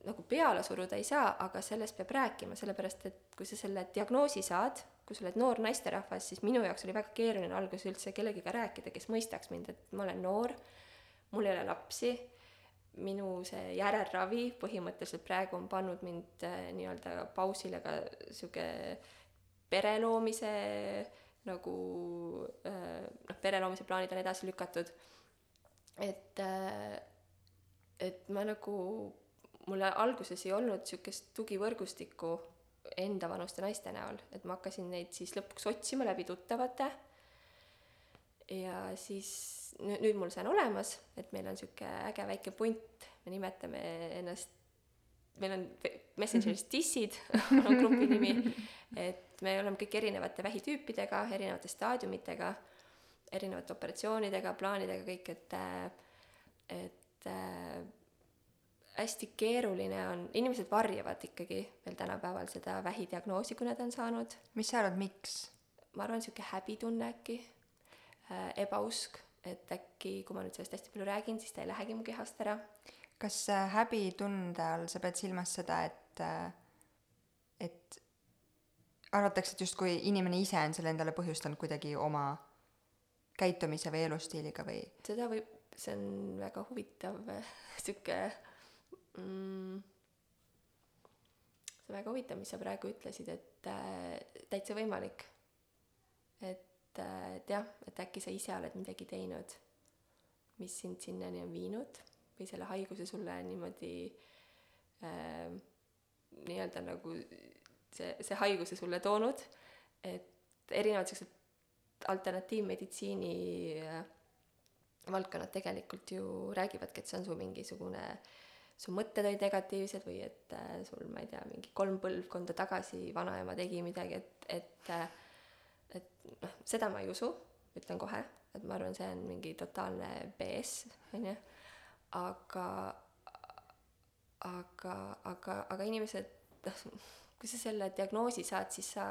nagu peale suruda ei saa, aga sellest peab rääkima, sellepärast et kui sa selle diagnoosi saad, kui sa oled noor naisterahvas, siis minu jaoks oli väga keeruline alguses üldse kellegiga rääkida, kes mõistaks mind, et ma olen noor, mul ei ole lapsi, minu see järelravi põhimõtteliselt praegu on pannud mind äh, nii-öelda pausile ka sihuke äh, pere loomise nagu äh, noh, pere loomise plaanid on edasi lükatud. et, äh, et ma nagu, mul alguses ei olnud niisugust tugivõrgustikku endavanuste naiste näol, et ma hakkasin neid siis lõpuks otsima läbi tuttavate. ja siis nüüd, nüüd mul see on olemas, et meil on niisugune äge väike punt, me nimetame ennast meil on Messengeris dissid on grupi nimi, et me oleme kõik erinevate vähitüüpidega, erinevate staadiumitega, erinevate operatsioonidega, plaanidega, kõik, et, et äh, hästi keeruline on, inimesed varjavad ikkagi veel tänapäeval seda vähidiagnoosi, kui nad on saanud. mis sa arvad, miks? ma arvan, niisugune häbitunne äkki äh,, ebausk, et äkki, kui ma nüüd sellest hästi palju räägin, siis ta ei lähegi mu kehast ära kas häbitunde all sa pead silmas seda, et, et arvatakse, et justkui inimene ise on selle endale põhjustanud kuidagi oma käitumise või elustiiliga või? seda võib, see on väga huvitav sihuke mm, see on väga huvitav, mis sa praegu ütlesid, et äh, täitsa võimalik. et äh,, et jah, et äkki sa ise oled midagi teinud, mis sind sinnani on viinud või selle haiguse sulle niimoodi äh, nii-öelda nagu see, see haiguse sulle toonud, et erinevad siuksed alternatiivmeditsiini äh, valdkonnad tegelikult ju räägivadki, et see on su mingisugune, su mõtted olid negatiivsed või et äh, sul, ma ei tea, mingi kolm põlvkonda tagasi vanaema tegi midagi, et, et äh, et noh, seda ma ei usu, ütlen kohe, et ma arvan, see on mingi totaalne BS, on ju aga, aga, aga, aga inimesed, noh, kui sa selle diagnoosi saad, siis sa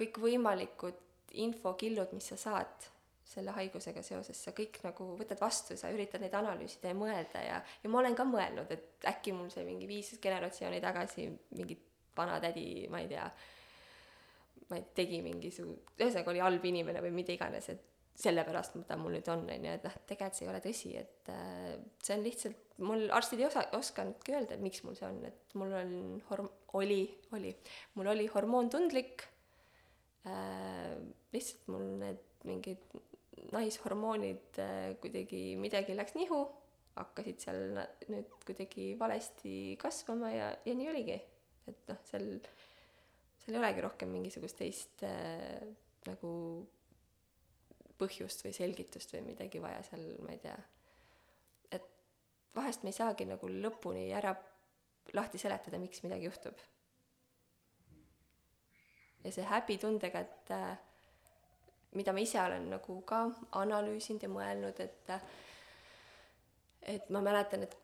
kõikvõimalikud infokillud, mis sa saad selle haigusega seoses, sa kõik nagu võtad vastu, sa üritad neid analüüsida ja mõelda ja, ja ma olen ka mõelnud, et äkki mul see mingi viis generatsiooni tagasi mingi vanatädi, ma ei tea, ma ei tegi mingisugune, ühesõnaga oli halb inimene või mida iganes, et sellepärast ta mul nüüd on, on ju, et noh, tegelikult see ei ole tõsi, et äh, see on lihtsalt, mul arstid ei osa, osanudki öelda, et miks mul see on, et mul on horm-, oli, oli, mul oli hormoontundlik äh,, lihtsalt mul need mingid naishormoonid äh, kuidagi, midagi läks nihu, hakkasid seal nüüd kuidagi valesti kasvama ja, ja nii oligi. et noh, seal, seal ei olegi rohkem mingisugust teist äh, nagu põhjust või selgitust või midagi vaja seal, ma ei tea. et vahest me ei saagi nagu lõpuni ära lahti seletada, miks midagi juhtub. ja see häbitundega, et äh, mida ma ise olen nagu ka analüüsinud ja mõelnud, et äh, et ma mäletan, et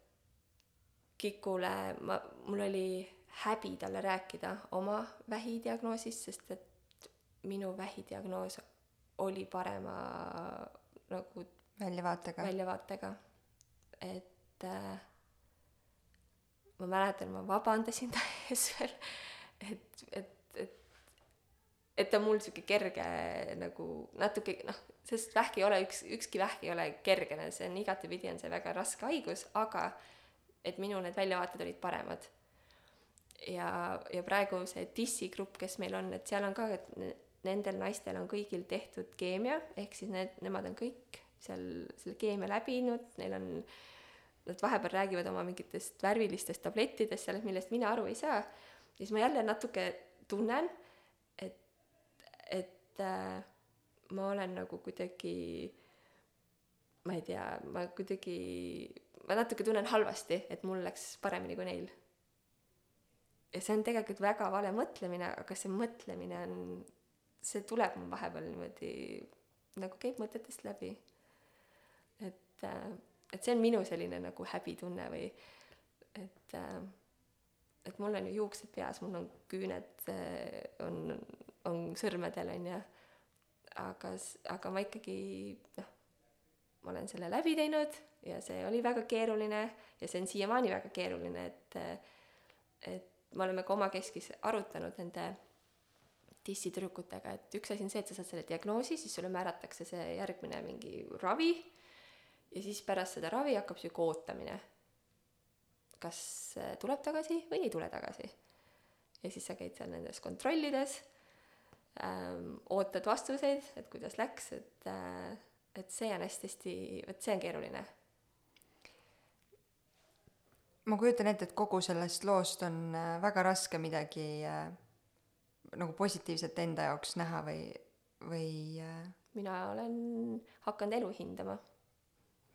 Kikule ma, mul oli häbi talle rääkida oma vähidiagnoosist, sest et minu vähidiagnoos oli parema nagu väljavaatega. väljavaatega. et äh, ma mäletan, ma vabandasin ta ees veel, et, et, et, et ta mul sihuke kerge nagu natuke noh, sest vähk ei ole üks, ükski vähk ei ole kergene, see on igatepidi on see väga raske haigus, aga et minu need väljavaated olid paremad. ja, ja praegu see DISi grupp, kes meil on, et seal on ka, et nendel naistel on kõigil tehtud keemia, ehk siis need, nemad on kõik seal selle keemia läbinud, neil on, nad vahepeal räägivad oma mingitest värvilistest tablettidest seal, millest mina aru ei saa, siis ma jälle natuke tunnen, et, et äh, ma olen nagu kuidagi ma ei tea, ma kuidagi, ma natuke tunnen halvasti, et mul läks paremini kui neil. ja see on tegelikult väga vale mõtlemine, aga see mõtlemine on, see tuleb mul vahepeal niimoodi nagu käib mõtetest läbi. et, et see on minu selline nagu häbitunne või et, et mul on ju juuksed peas, mul on küüned äh, on, on sõrmedel onju, aga, aga ma ikkagi noh, ma olen selle läbi teinud ja see oli väga keeruline ja see on siiamaani väga keeruline, et et me oleme ka omakeskis arutanud nende dissitüdrukutega, et üks asi on see, et sa saad selle diagnoosi, siis sulle määratakse see järgmine mingi ravi ja siis pärast seda ravi hakkab sihuke ootamine. kas äh, tuleb tagasi või ei tule tagasi. ja siis sa käid seal nendes kontrollides ähm,, ootad vastuseid, et kuidas läks, et äh, et see on hästi-hästi, vot see on keeruline. ma kujutan ette, et kogu sellest loost on äh, väga raske midagi äh, nagu positiivset enda jaoks näha või, või äh, mina olen hakanud elu hindama,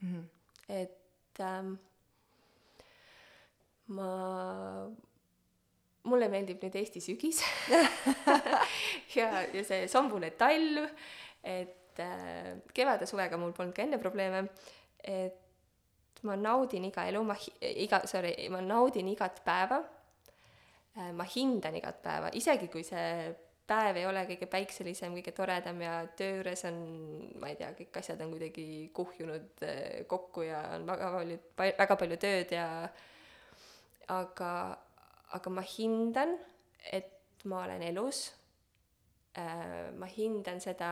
mhm. et ähm, ma, mulle meeldib nüüd Eesti sügis. Ja, ja see sombune talv, et äh, kevade-suvega mul polnud ka enne probleeme, et ma naudin iga elu, ma iga, sorry, ma naudin igat päeva, ma hindan igat päeva, isegi kui see päev ei ole kõige päikselisem, kõige toredam ja töö juures on, ma ei tea, kõik asjad on kuidagi kuhjunud eh, kokku ja on väga palju, väga palju tööd ja aga, aga ma hindan, et ma olen elus. ma hindan seda,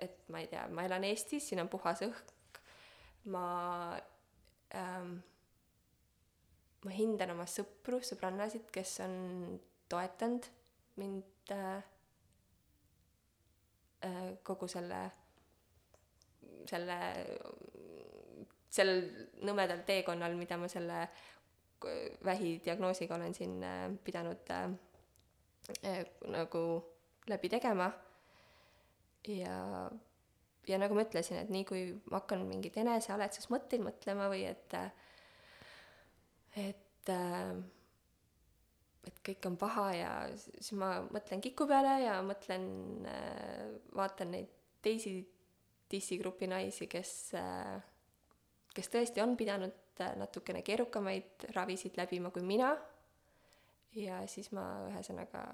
et ma ei tea, ma elan Eestis, siin on puhas õhk, ma ähm,, ma hindan oma sõpru, sõbrannasid, kes on toetanud mind äh, äh, kogu selle, selle, sellel nõmedal teekonnal, mida ma selle vähidiagnoosiga olen siin äh, pidanud äh, äh, nagu läbi tegema. ja, ja nagu ma ütlesin, et nii kui ma hakkan mingeid enesehaletsusmõtteid mõtlema või et, et äh, et kõik on paha ja siis ma mõtlen Kiku peale ja mõtlen, vaatan neid teisi dissigrupi naisi, kes, kes tõesti on pidanud äh, natukene keerukamaid ravisid läbima kui mina. ja siis ma ühesõnaga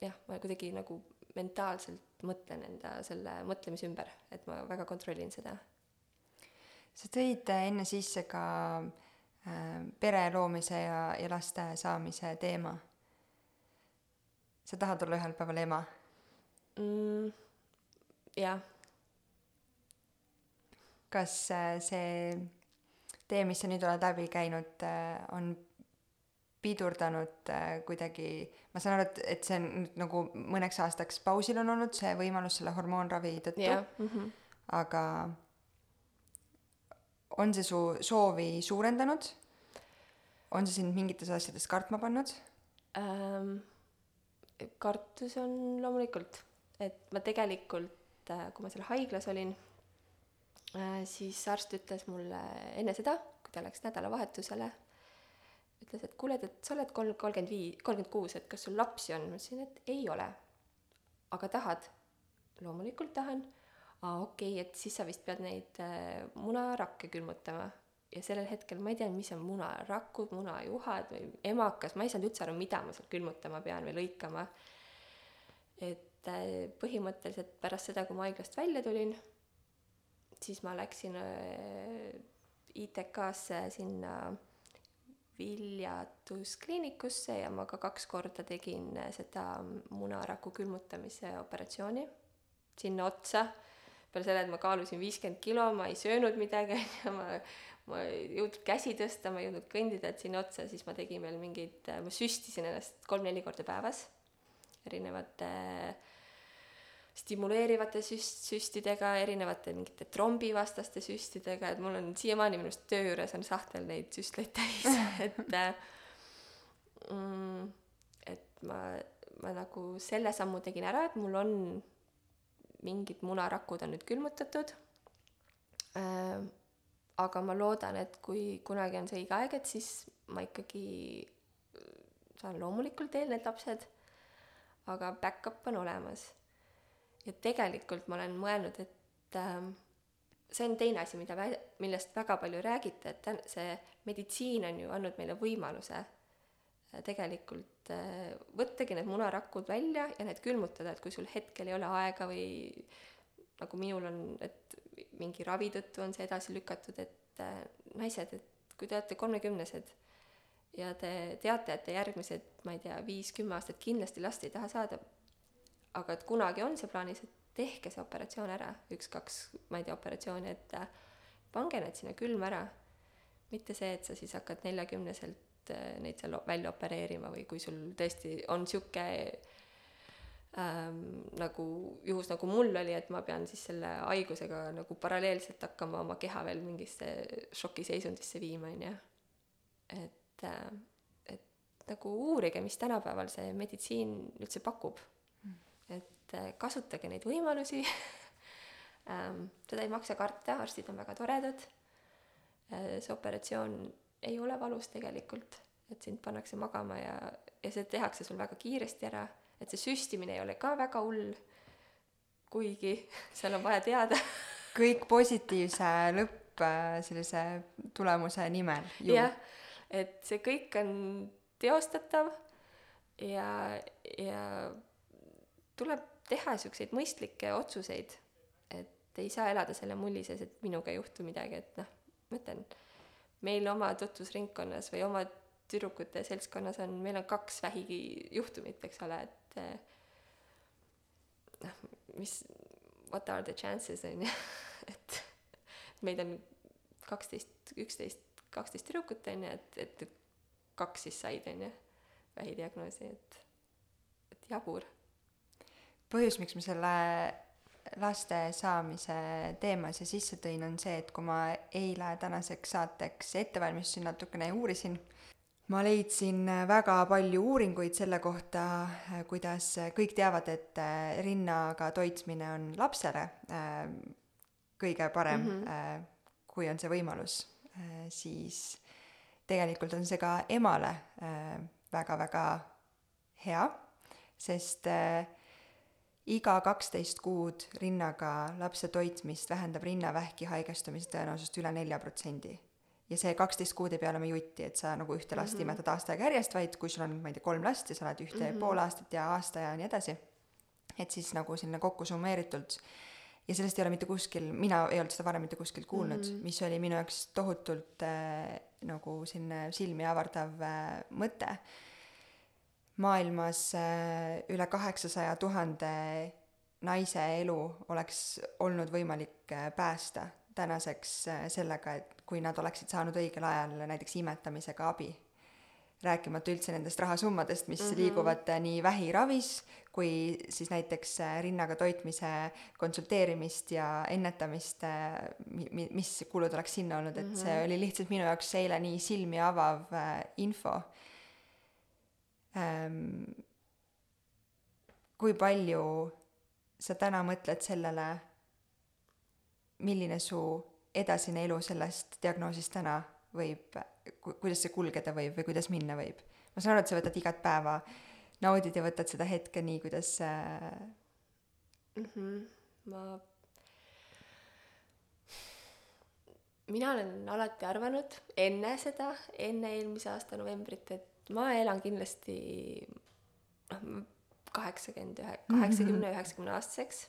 jah, ma kuidagi nagu mentaalselt mõtlen enda selle mõtlemise ümber, et ma väga kontrollin seda. sa tõid äh, enne sisse ka äh, pere loomise ja, ja laste saamise teema. sa tahad olla ühel päeval ema? mm,. jah kas äh, see tee, mis sa nüüd oled läbi käinud, on pidurdanud äh, kuidagi, ma saan aru, et, et see on nüüd nagu mõneks aastaks pausil on olnud see võimalus selle hormoonravi tõttu, jah mm-hmm. aga on see su soovi suurendanud? on see sind mingites asjades kartma pannud? ähm,. kartus on loomulikult, et ma tegelikult, kui ma seal haiglas olin äh,, siis arst ütles mulle enne seda, kui ta läks nädalavahetusele, ütles, et kuule, et sa oled kolm, kolmkümmend viis, kolmkümmend kuus, et kas sul lapsi on? ma ütlesin, et ei ole. aga tahad? loomulikult tahan. aa, okei okay,, et siis sa vist pead neid äh, munarakke külmutama. ja sellel hetkel ma ei teadnud, mis on munarakud, munajuhad või emakas, ma ei saanud üldse aru, mida ma seal külmutama pean või lõikama. et äh, põhimõtteliselt pärast seda, kui ma haiglast välja tulin, siis ma läksin äh, ITK-sse sinna viljatuskliinikusse ja ma ka kaks korda tegin seda munaraku külmutamise operatsiooni sinna otsa. Peale selle, et ma kaalusin viiskümmend kilo, ma ei söönud midagi, onju, ma ma ei jõudnud käsi tõsta, ma ei jõudnud kõndida, et sinna otsa, siis ma tegin veel mingeid, ma süstisin ennast kolm-neli korda päevas erinevate stimuleerivate süst-, süstidega, erinevate mingite trombivastaste süstidega, et mul on siiamaani minu arust töö juures on sahtel neid süstleid täis et mm, et ma, ma nagu selle sammu tegin ära, et mul on mingid munarakud on nüüd külmutatud äh, aga ma loodan, et kui kunagi on see õige aeg, et siis ma ikkagi saan loomulikult teel need lapsed, aga back-up on olemas. ja tegelikult ma olen mõelnud, et äh, see on teine asi, mida millest väga palju räägite, et see meditsiin on ju andnud meile võimaluse äh, tegelikult äh, võttagi need munarakud välja ja need külmutada, et kui sul hetkel ei ole aega või nagu minul on, et mingi ravi tõttu on see edasi lükatud, et äh, naised, et kui te olete kolmekümnesed ja te teate, et te järgmised, ma ei tea, viis-kümme aastat kindlasti last ei taha saada, aga et kunagi on see plaanis, et tehke see operatsioon ära, üks-kaks, ma ei tea, operatsiooni, et äh, pange need sinna külma ära. mitte see, et sa siis hakkad neljakümneselt äh, neid seal välja opereerima või kui sul tõesti on sihuke ähm, nagu juhus, nagu mul oli, et ma pean siis selle haigusega nagu paralleelselt hakkama oma keha veel mingisse šokiseisundisse viima, on ju. et äh,, et nagu uurige, mis tänapäeval see meditsiin üldse pakub et äh, kasutage neid võimalusi ähm,. seda ei maksa karta, arstid on väga toredad äh,. see operatsioon ei ole valus tegelikult, et sind pannakse magama ja, ja see tehakse sul väga kiiresti ära et see süstimine ei ole ka väga hull, kuigi seal on vaja teada. Kõik positiivse lõpp äh, sellise tulemuse nimel jah, et see kõik on teostatav ja, ja tuleb teha niisuguseid mõistlikke otsuseid, et ei saa elada selle mulli sees, et minuga ei juhtu midagi, et noh, ma ütlen, meil oma tutvusringkonnas või oma tüdrukute seltskonnas on, meil on kaks vähijuhtumit, eks ole, et et noh, mis, what are the chances, on ju, et meid on kaksteist, üksteist, kaksteist tüdrukut, on ju, et, et kaks siis said, on ju, vähidiagnoosi, et, et jabur. põhjus, miks ma selle laste saamise teema siia sisse tõin, on see, et kui ma eile tänaseks saateks ette valmistusin natukene ja uurisin ma leidsin äh, väga palju uuringuid selle kohta, äh, kuidas äh, kõik teavad, et rinnaga toitmine on lapsele kõige parem mm, -hmm. kui on see võimalus, siis tegelikult on see ka emale väga-väga hea, sest iga kaksteist kuud rinnaga lapse toitmist vähendab rinnavähki haigestumise tõenäosust üle nelja protsendi ja see kaksteist kuud ei pea olema jutti, et sa nagu ühte last mm -hmm. imetad aasta aega järjest, vaid kui sul on, ma ei tea, kolm last ja sa oled ühte mm -hmm. pool aastat ja aasta ja nii edasi, et siis nagu selline kokku summeeritult ja sellest ei ole mitte kuskil, mina ei olnud seda varem mitte kuskilt kuulnud mm, -hmm. mis oli minu jaoks tohutult äh, nagu selline silmi avardav äh, mõte. Maailmas äh, üle kaheksasaja tuhande naise elu oleks olnud võimalik äh, päästa tänaseks äh, sellega, et kui nad oleksid saanud õigel ajal näiteks imetamisega abi. rääkimata üldse nendest rahasummadest, mis mm -hmm. liiguvad nii vähiravis kui siis näiteks rinnaga toitmise konsulteerimist ja ennetamist, mi-, mis kulud oleks sinna olnud, et see mhm. oli lihtsalt minu jaoks eile nii silmi avav info. Kui palju sa täna mõtled sellele milline su edasine elu sellest diagnoosist täna võib, kuidas see kulgeda võib või kuidas minna võib? ma saan aru, et sa võtad igat päeva, naudid ja võtad seda hetke nii, kuidas äh... mm. -hmm. ma mina olen alati arvanud enne seda, enne eelmise aasta novembrit, et ma elan kindlasti noh, kaheksakümmend ühe, kaheksakümne, üheksakümne aastaseks.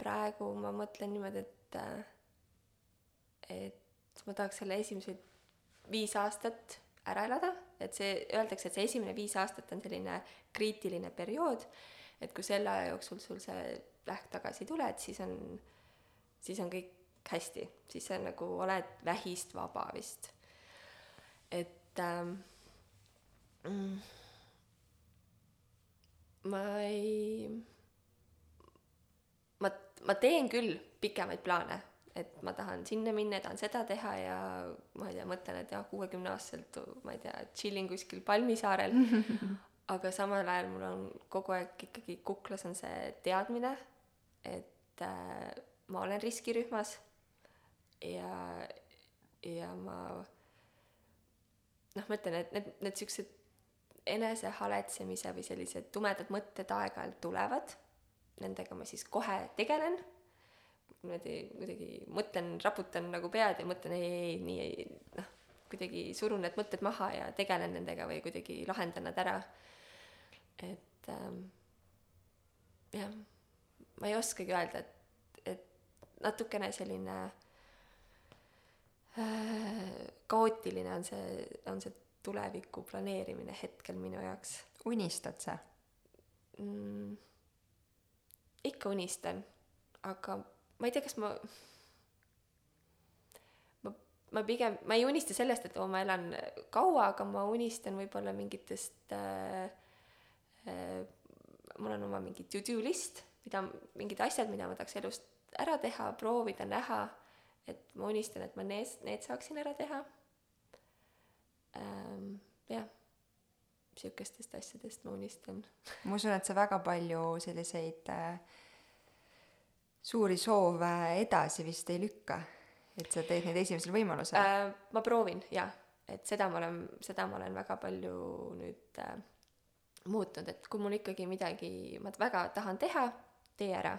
praegu ma mõtlen niimoodi, et, et ma tahaks selle esimesed viis aastat ära elada, et see, öeldakse, et see esimene viis aastat on selline kriitiline periood, et kui selle aja jooksul sul see lähk tagasi ei tule, et siis on, siis on kõik hästi, siis sa nagu oled vähist vaba vist. et ähm, ma ei, ma, ma teen küll pikemaid plaane, et ma tahan sinna minna, tahan seda teha ja ma ei tea, mõtlen, et jah, kuuekümne aastaselt ma ei tea, chillin kuskil Palmisaarel. Aga samal ajal mul on kogu aeg ikkagi kuklas on see teadmine, et äh, ma olen riskirühmas ja, ja ma noh, ma ütlen, et need, need siuksed enesehaletsemise või sellised tumedad mõtted aeg-ajalt tulevad, nendega ma siis kohe tegelen, niimoodi kuidagi mõtlen, raputan nagu pead ja mõtlen ei, ei, ei, nii ei, noh, kuidagi surun need mõtted maha ja tegelen nendega või kuidagi lahendan nad ära. et ähm, jah, ma ei oskagi öelda, et, et natukene selline äh, kaootiline on see, on see tuleviku planeerimine hetkel minu jaoks unistad sa mm,? ikka unistan, aga ma ei tea, kas ma, ma, ma pigem, ma ei unista sellest, et oo, ma elan kaua, aga ma unistan võib-olla mingitest äh,, äh, mul on oma mingi to-do list, mida, mingid asjad, mida ma tahaks elust ära teha, proovida, näha, et ma unistan, et ma need, need saaksin ära teha ähm,. jah, sihukestest asjadest ma unistan. ma usun, et sa väga palju selliseid äh, suuri soove edasi vist ei lükka, et sa teed neid esimesel võimalusel äh,. ma proovin jah, et seda ma olen, seda ma olen väga palju nüüd äh, muutnud, et kui mul ikkagi midagi, ma väga tahan teha, tee ära.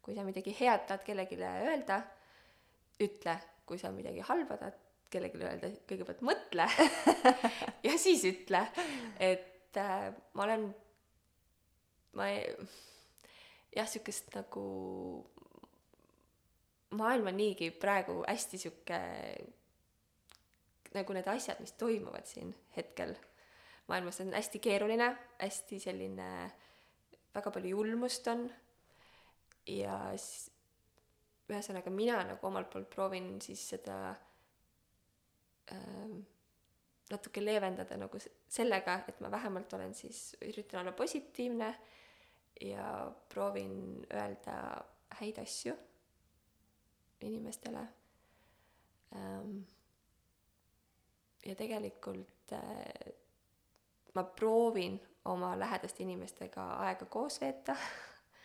kui sa midagi head tahad kellelegi öelda, ütle, kui sa midagi halba tahad kellelegi öelda, kõigepealt mõtle ja siis ütle, et äh, ma olen, ma ei, jah, sihukest nagu, maailm on niigi praegu hästi sihuke, nagu need asjad, mis toimuvad siin hetkel maailmas, on hästi keeruline, hästi selline, väga palju julmust on. Ja siis ühesõnaga mina nagu omalt poolt proovin siis seda äh, natuke leevendada nagu sellega, et ma vähemalt olen siis, üritan olla positiivne ja proovin öelda häid asju inimestele ähm,. ja tegelikult äh, ma proovin oma lähedaste inimestega aega koos veeta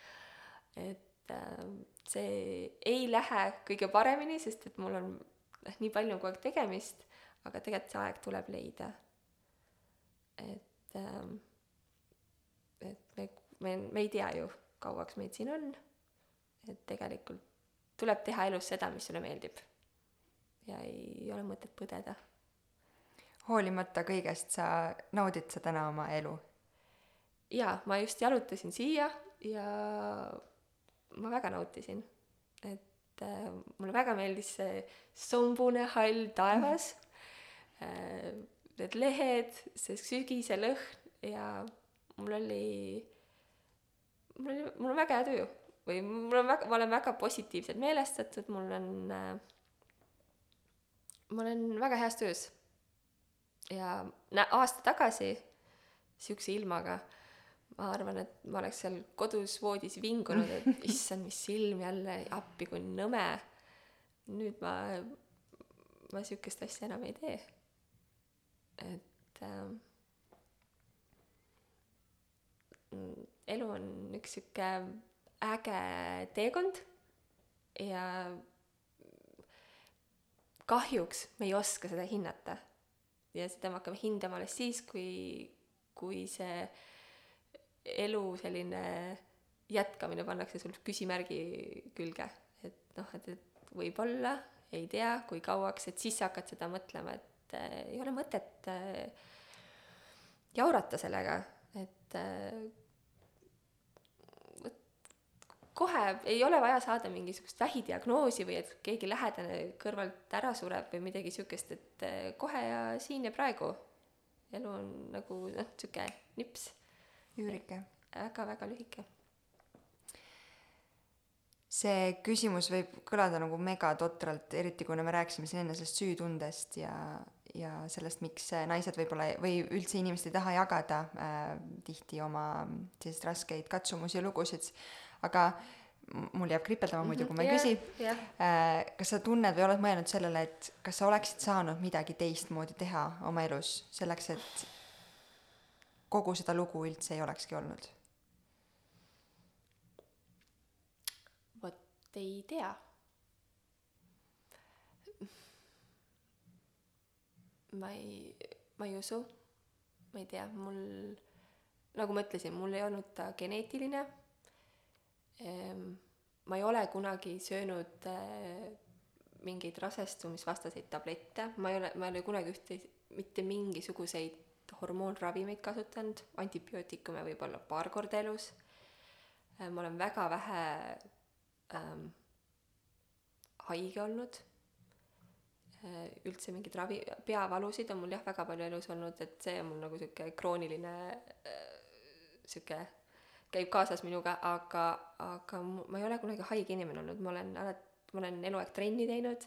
et äh, see ei lähe kõige paremini, sest et mul on noh, nii palju kogu aeg tegemist, aga tegelikult see aeg tuleb leida. et ähm,, et me, me, me ei tea ju, kauaks meid siin on. et tegelikult tuleb teha elus seda, mis sulle meeldib. ja ei ole mõtet põdeda. hoolimata kõigest sa naudid sa täna oma elu? jaa, ma just jalutasin siia ja ma väga nautisin, et äh, mulle väga meeldis see sombune hall taevas äh,, need lehed, see sügise lõhn ja mul oli, mul oli, mul on väga hea tuju või mul on väga, ma olen väga positiivselt meelestatud, mul on äh,, ma olen väga heas töös. ja nä-, aasta tagasi siukse ilmaga ma arvan, et ma oleks seal kodus voodis vingunud, et issand, mis ilm jälle, appi kui nõme. nüüd ma, ma sihukest asja enam ei tee. Et äh, elu on üks sihuke äge teekond ja kahjuks me ei oska seda hinnata. ja seda me hakkame hindama alles siis, kui, kui see elu selline jätkamine pannakse sul küsimärgi külge, et noh, et, et võib-olla, ei tea, kui kauaks, et siis sa hakkad seda mõtlema, et äh, ei ole mõtet äh, jaurata sellega, et äh, kohe ei ole vaja saada mingisugust vähidiagnoosi või et keegi lähedane kõrvalt ära sureb või midagi siukest, et eh, kohe ja siin ja praegu. elu on nagu noh, sihuke nips. üürike. väga-väga lühike. see küsimus võib kõlada nagu megatotralt, eriti kuna me rääkisime siin enne sellest süütundest ja, ja sellest, miks naised võib-olla või üldse inimesed ei taha jagada äh, tihti oma selliseid raskeid katsumusi ja lugusid aga mul jääb kripeldama muidu, kui ma ei yeah, küsi yeah.. Äh, kas sa tunned või oled mõelnud sellele, et kas sa oleksid saanud midagi teistmoodi teha oma elus selleks, et kogu seda lugu üldse ei olekski olnud? vot ei tea. Ma ei, ma ei usu, ma ei tea, mul, nagu ma ütlesin, mul ei olnud ta geneetiline Ehm, ma ei ole kunagi söönud äh, mingeid rasestumisvastaseid tablette, ma ei ole, ma ei ole kunagi ühte, mitte mingisuguseid hormoonravimeid kasutanud, antibiootikume võib-olla paar korda elus. Äh, ma olen väga vähe ähm, haige olnud. Äh, üldse mingeid ravi, peavalusid on mul jah, väga palju elus olnud, et see on mul nagu sihuke krooniline sihuke käib kaasas minuga, aga, aga ma ei ole kunagi haige inimene olnud, ma olen alati, ma olen eluaeg trenni teinud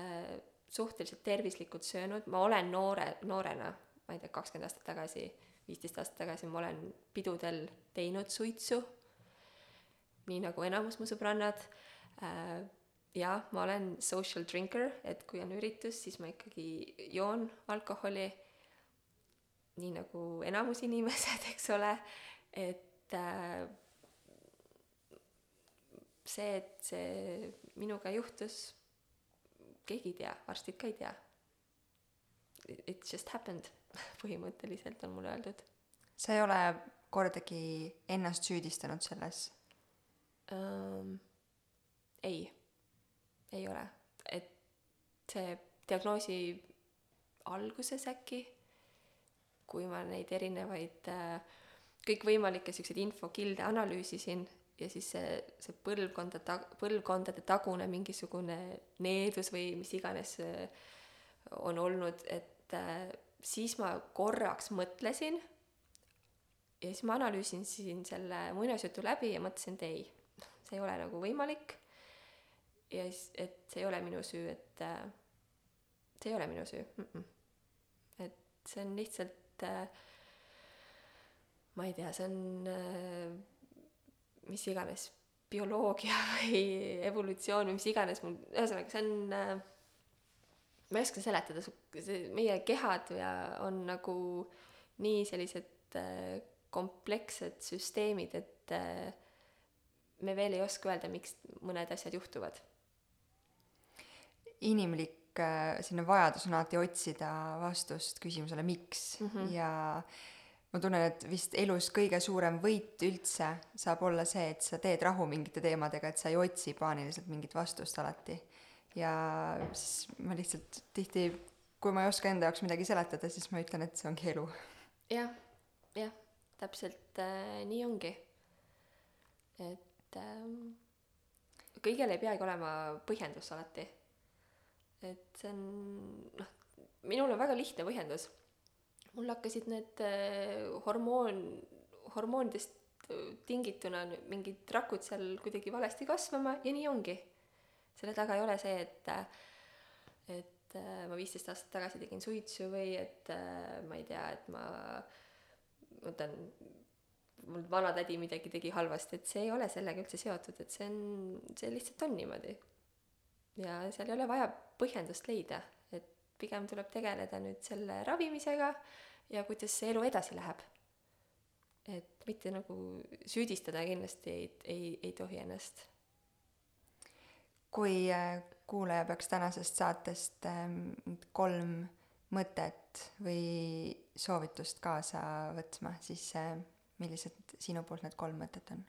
äh,, suhteliselt tervislikult söönud, ma olen noore, noorena, ma ei tea, kakskümmend aastat tagasi, viisteist aastat tagasi, ma olen pidudel teinud suitsu, nii nagu enamus mu sõbrannad äh,. Jah, ma olen social drinker, et kui on üritus, siis ma ikkagi joon alkoholi, nii nagu enamus inimesed, eks ole, et äh, see, et see minuga juhtus, keegi ei tea, arstid ka ei tea. It just happened, põhimõtteliselt on mulle öeldud. sa ei ole kordagi ennast süüdistanud selles um,? ei, ei ole, et see diagnoosi alguses äkki, kui ma neid erinevaid äh, kõikvõimalikke siukseid infokilde analüüsisin ja siis see, see põlvkonda ta-, põlvkondade tagune mingisugune needus või mis iganes on olnud, et äh, siis ma korraks mõtlesin ja siis ma analüüsisin selle muinasjutu läbi ja mõtlesin, et ei, see ei ole nagu võimalik. Ja siis, et see ei ole minu süü, et äh, see ei ole minu süü mm. -mm. et see on lihtsalt äh, ma ei tea, see on äh, mis iganes bioloogia või evolutsioon või mis iganes mul, ühesõnaga, see on äh, ma ei oska seletada, see meie kehad ja on nagu nii sellised äh, komplekssed süsteemid, et äh, me veel ei oska öelda, miks mõned asjad juhtuvad. Inimlik äh, selline vajadus on alati otsida vastust küsimusele, miks mm -hmm. ja ma tunnen, et vist elus kõige suurem võit üldse saab olla see, et sa teed rahu mingite teemadega, et sa ei otsi paaniliselt mingit vastust alati. ja siis ma lihtsalt tihti, kui ma ei oska enda jaoks midagi seletada, siis ma ütlen, et see ongi elu ja,. jah, jah, täpselt äh, nii ongi. et äh, kõigele ei peagi olema põhjendus alati. Et see on, noh, minul on väga lihtne põhjendus mul hakkasid need äh, hormoon, hormoonidest äh, tingituna mingid rakud seal kuidagi valesti kasvama ja nii ongi. selle taga ei ole see, et, äh, et ma viisteist aastat tagasi tegin suitsu või et ma ei tea, et ma võtan, mul vanatädi midagi tegi halvasti, et see ei ole sellega üldse seotud, et see on, see lihtsalt on niimoodi. Ja seal ei ole vaja põhjendust leida, et pigem tuleb tegeleda nüüd selle ravimisega ja kuidas see elu edasi läheb. et mitte nagu süüdistada kindlasti ei, ei, ei tohi ennast. kui äh, kuulaja peaks tänasest saatest ähm, kolm mõtet või soovitust kaasa võtma, siis äh, millised sinu poolt need kolm mõtet on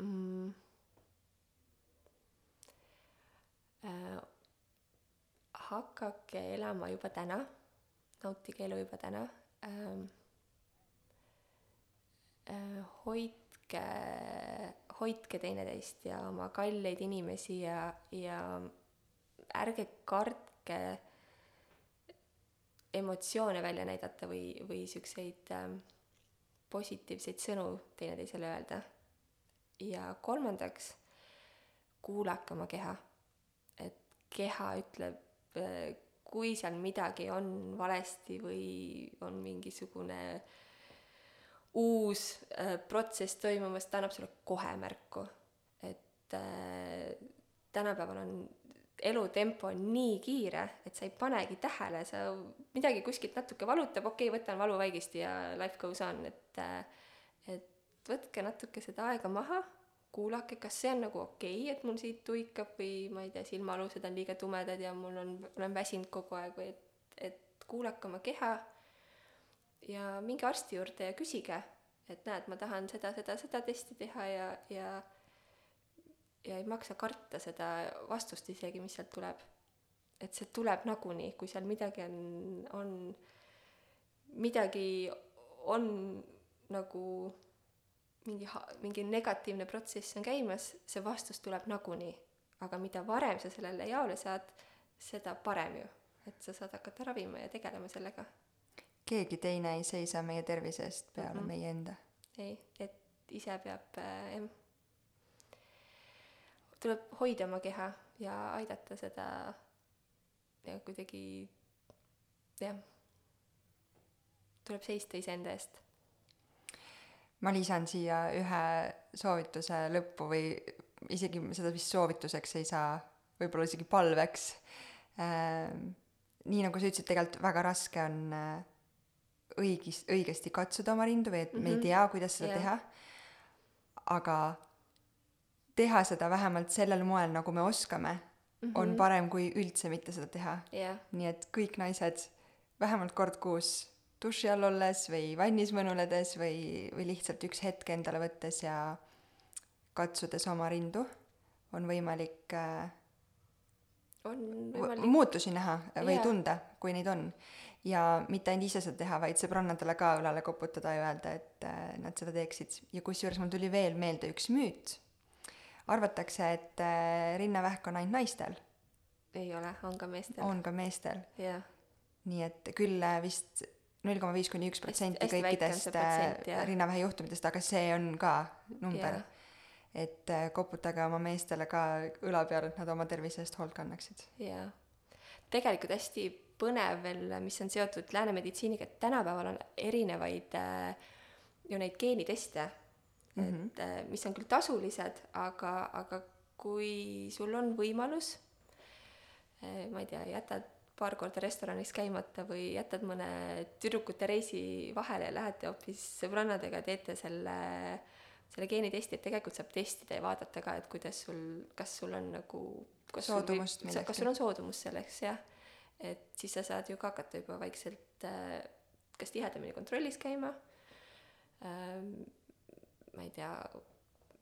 mm.? Äh, hakake elama juba täna, nautige elu juba täna ähm,. Äh, hoidke, hoidke teineteist ja oma kalleid inimesi ja, ja ärge kartke emotsioone välja näidata või, või siukseid ähm, positiivseid sõnu teineteisele öelda. ja kolmandaks, kuulake oma keha. Keha ütleb, äh, kui seal midagi on valesti või on mingisugune uus äh, protsess toimumas, ta annab sulle kohe märku. et äh, tänapäeval on elutempo on nii kiire, et sa ei panegi tähele, sa midagi kuskilt natuke valutab, okei okay,, võtan valuvaigist ja life goes on, et et võtke natuke seda aega maha, kuulake, kas see on nagu okei okay,, et mul siit tuikab või ma ei tea, silmaalused on liiga tumedad ja mul on, olen väsinud kogu aeg või et, et kuulake oma keha ja minge arsti juurde ja küsige, et näed, ma tahan seda, seda, seda testi teha ja, ja ja ei maksa karta seda vastust isegi, mis sealt tuleb. et see tuleb nagunii, kui seal midagi on, on, midagi on nagu mingi, mingi negatiivne protsess on käimas, see vastus tuleb nagunii. aga mida varem sa sellele jaole saad, seda parem ju, et sa saad hakata ravima ja tegelema sellega. keegi teine ei seisa meie tervise eest peale mm -hmm. meie enda. ei, et ise peab äh, tuleb hoida oma keha ja aidata seda ja kuidagi jah, tuleb seista iseenda eest. Ma lisan siia ühe soovituse lõppu või isegi seda vist soovituseks ei saa, võib-olla isegi palveks äh,. nii nagu sa ütlesid, tegelikult väga raske on äh, õigis, õigesti katsuda oma rindu või et mm -hmm. me ei mhm. tea, kuidas seda yeah. teha. aga teha seda vähemalt sellel moel, nagu me oskame mm, -hmm. on parem kui üldse mitte seda teha yeah.. nii et kõik naised vähemalt kord kuus duši all olles või vannis mõnuledes või, või lihtsalt üks hetk endale võttes ja katsudes oma rindu, on võimalik äh, on võimalik muutusi näha või yeah. tunda, kui neid on. ja mitte ainult ise seda teha, vaid sõbrannadele ka õlale koputada ja öelda, et äh, nad seda teeksid. ja kusjuures mul tuli veel meelde üks müüt arvatakse, et äh, rinnavähk on ainult naistel. ei ole, on ka meestel. on ka meestel. jah. nii et küll äh, vist null koma viis kuni üks protsenti kõikidest äh, rinnavähi juhtumitest, aga see on ka number. et koputage oma meestele ka õla peale, et nad oma tervise eest hoolt kannaksid. jaa. tegelikult hästi põnev veel, mis on seotud lääne meditsiiniga, et tänapäeval on erinevaid äh, ju neid geeniteste mm, -hmm. et äh, mis on küll tasulised, aga, aga kui sul on võimalus, äh, ma ei tea, jätad paar korda restoranis käimata või jätad mõne tüdrukute reisi vahele ja lähete hoopis sõbrannadega, teete selle, selle geenitesti, et tegelikult saab testida ja vaadata ka, et kuidas sul, kas sul on nagu kas soodumust millekski. kas sul on soodumus selleks, jah. et siis sa saad ju ka hakata juba vaikselt äh, kas tihedamini kontrollis käima ähm,, ma ei tea,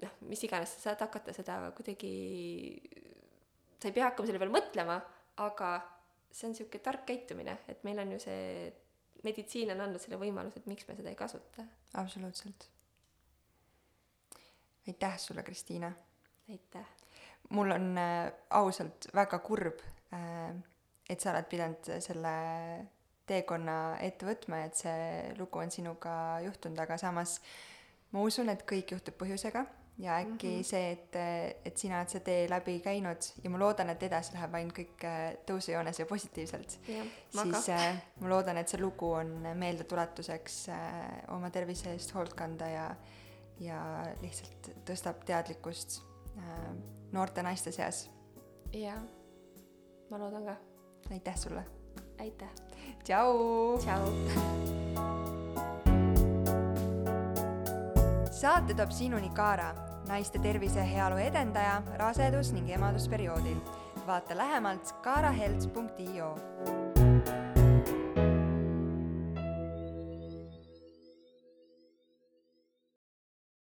noh, mis iganes, sa saad hakata seda kuidagi, sa ei pea hakkama selle peale mõtlema, aga see on niisugune tark käitumine, et meil on ju see, meditsiin on andnud selle võimaluse, et miks me seda ei kasuta. absoluutselt. aitäh sulle, Kristiina! aitäh! mul on äh, ausalt väga kurb äh,, et sa oled pidanud selle teekonna ette võtma et see lugu on sinuga juhtunud, aga samas ma usun, et kõik juhtub põhjusega ja äkki mm -hmm. see, et, et sina oled see tee läbi käinud ja ma loodan, et edasi läheb ainult kõik äh, tõusujoones ja positiivselt, siis äh, ma loodan, et see lugu on meeldetuletuseks äh, oma tervise eest hoolt kanda ja, ja lihtsalt tõstab teadlikkust äh, noorte naiste seas. jaa, ma loodan ka. aitäh sulle! aitäh! tšau! tšau! saate toob sinuni Kaara, naiste tervise ja heaolu edendaja rasedus- ning emadusperioodil. vaata lähemalt kaarahealth.io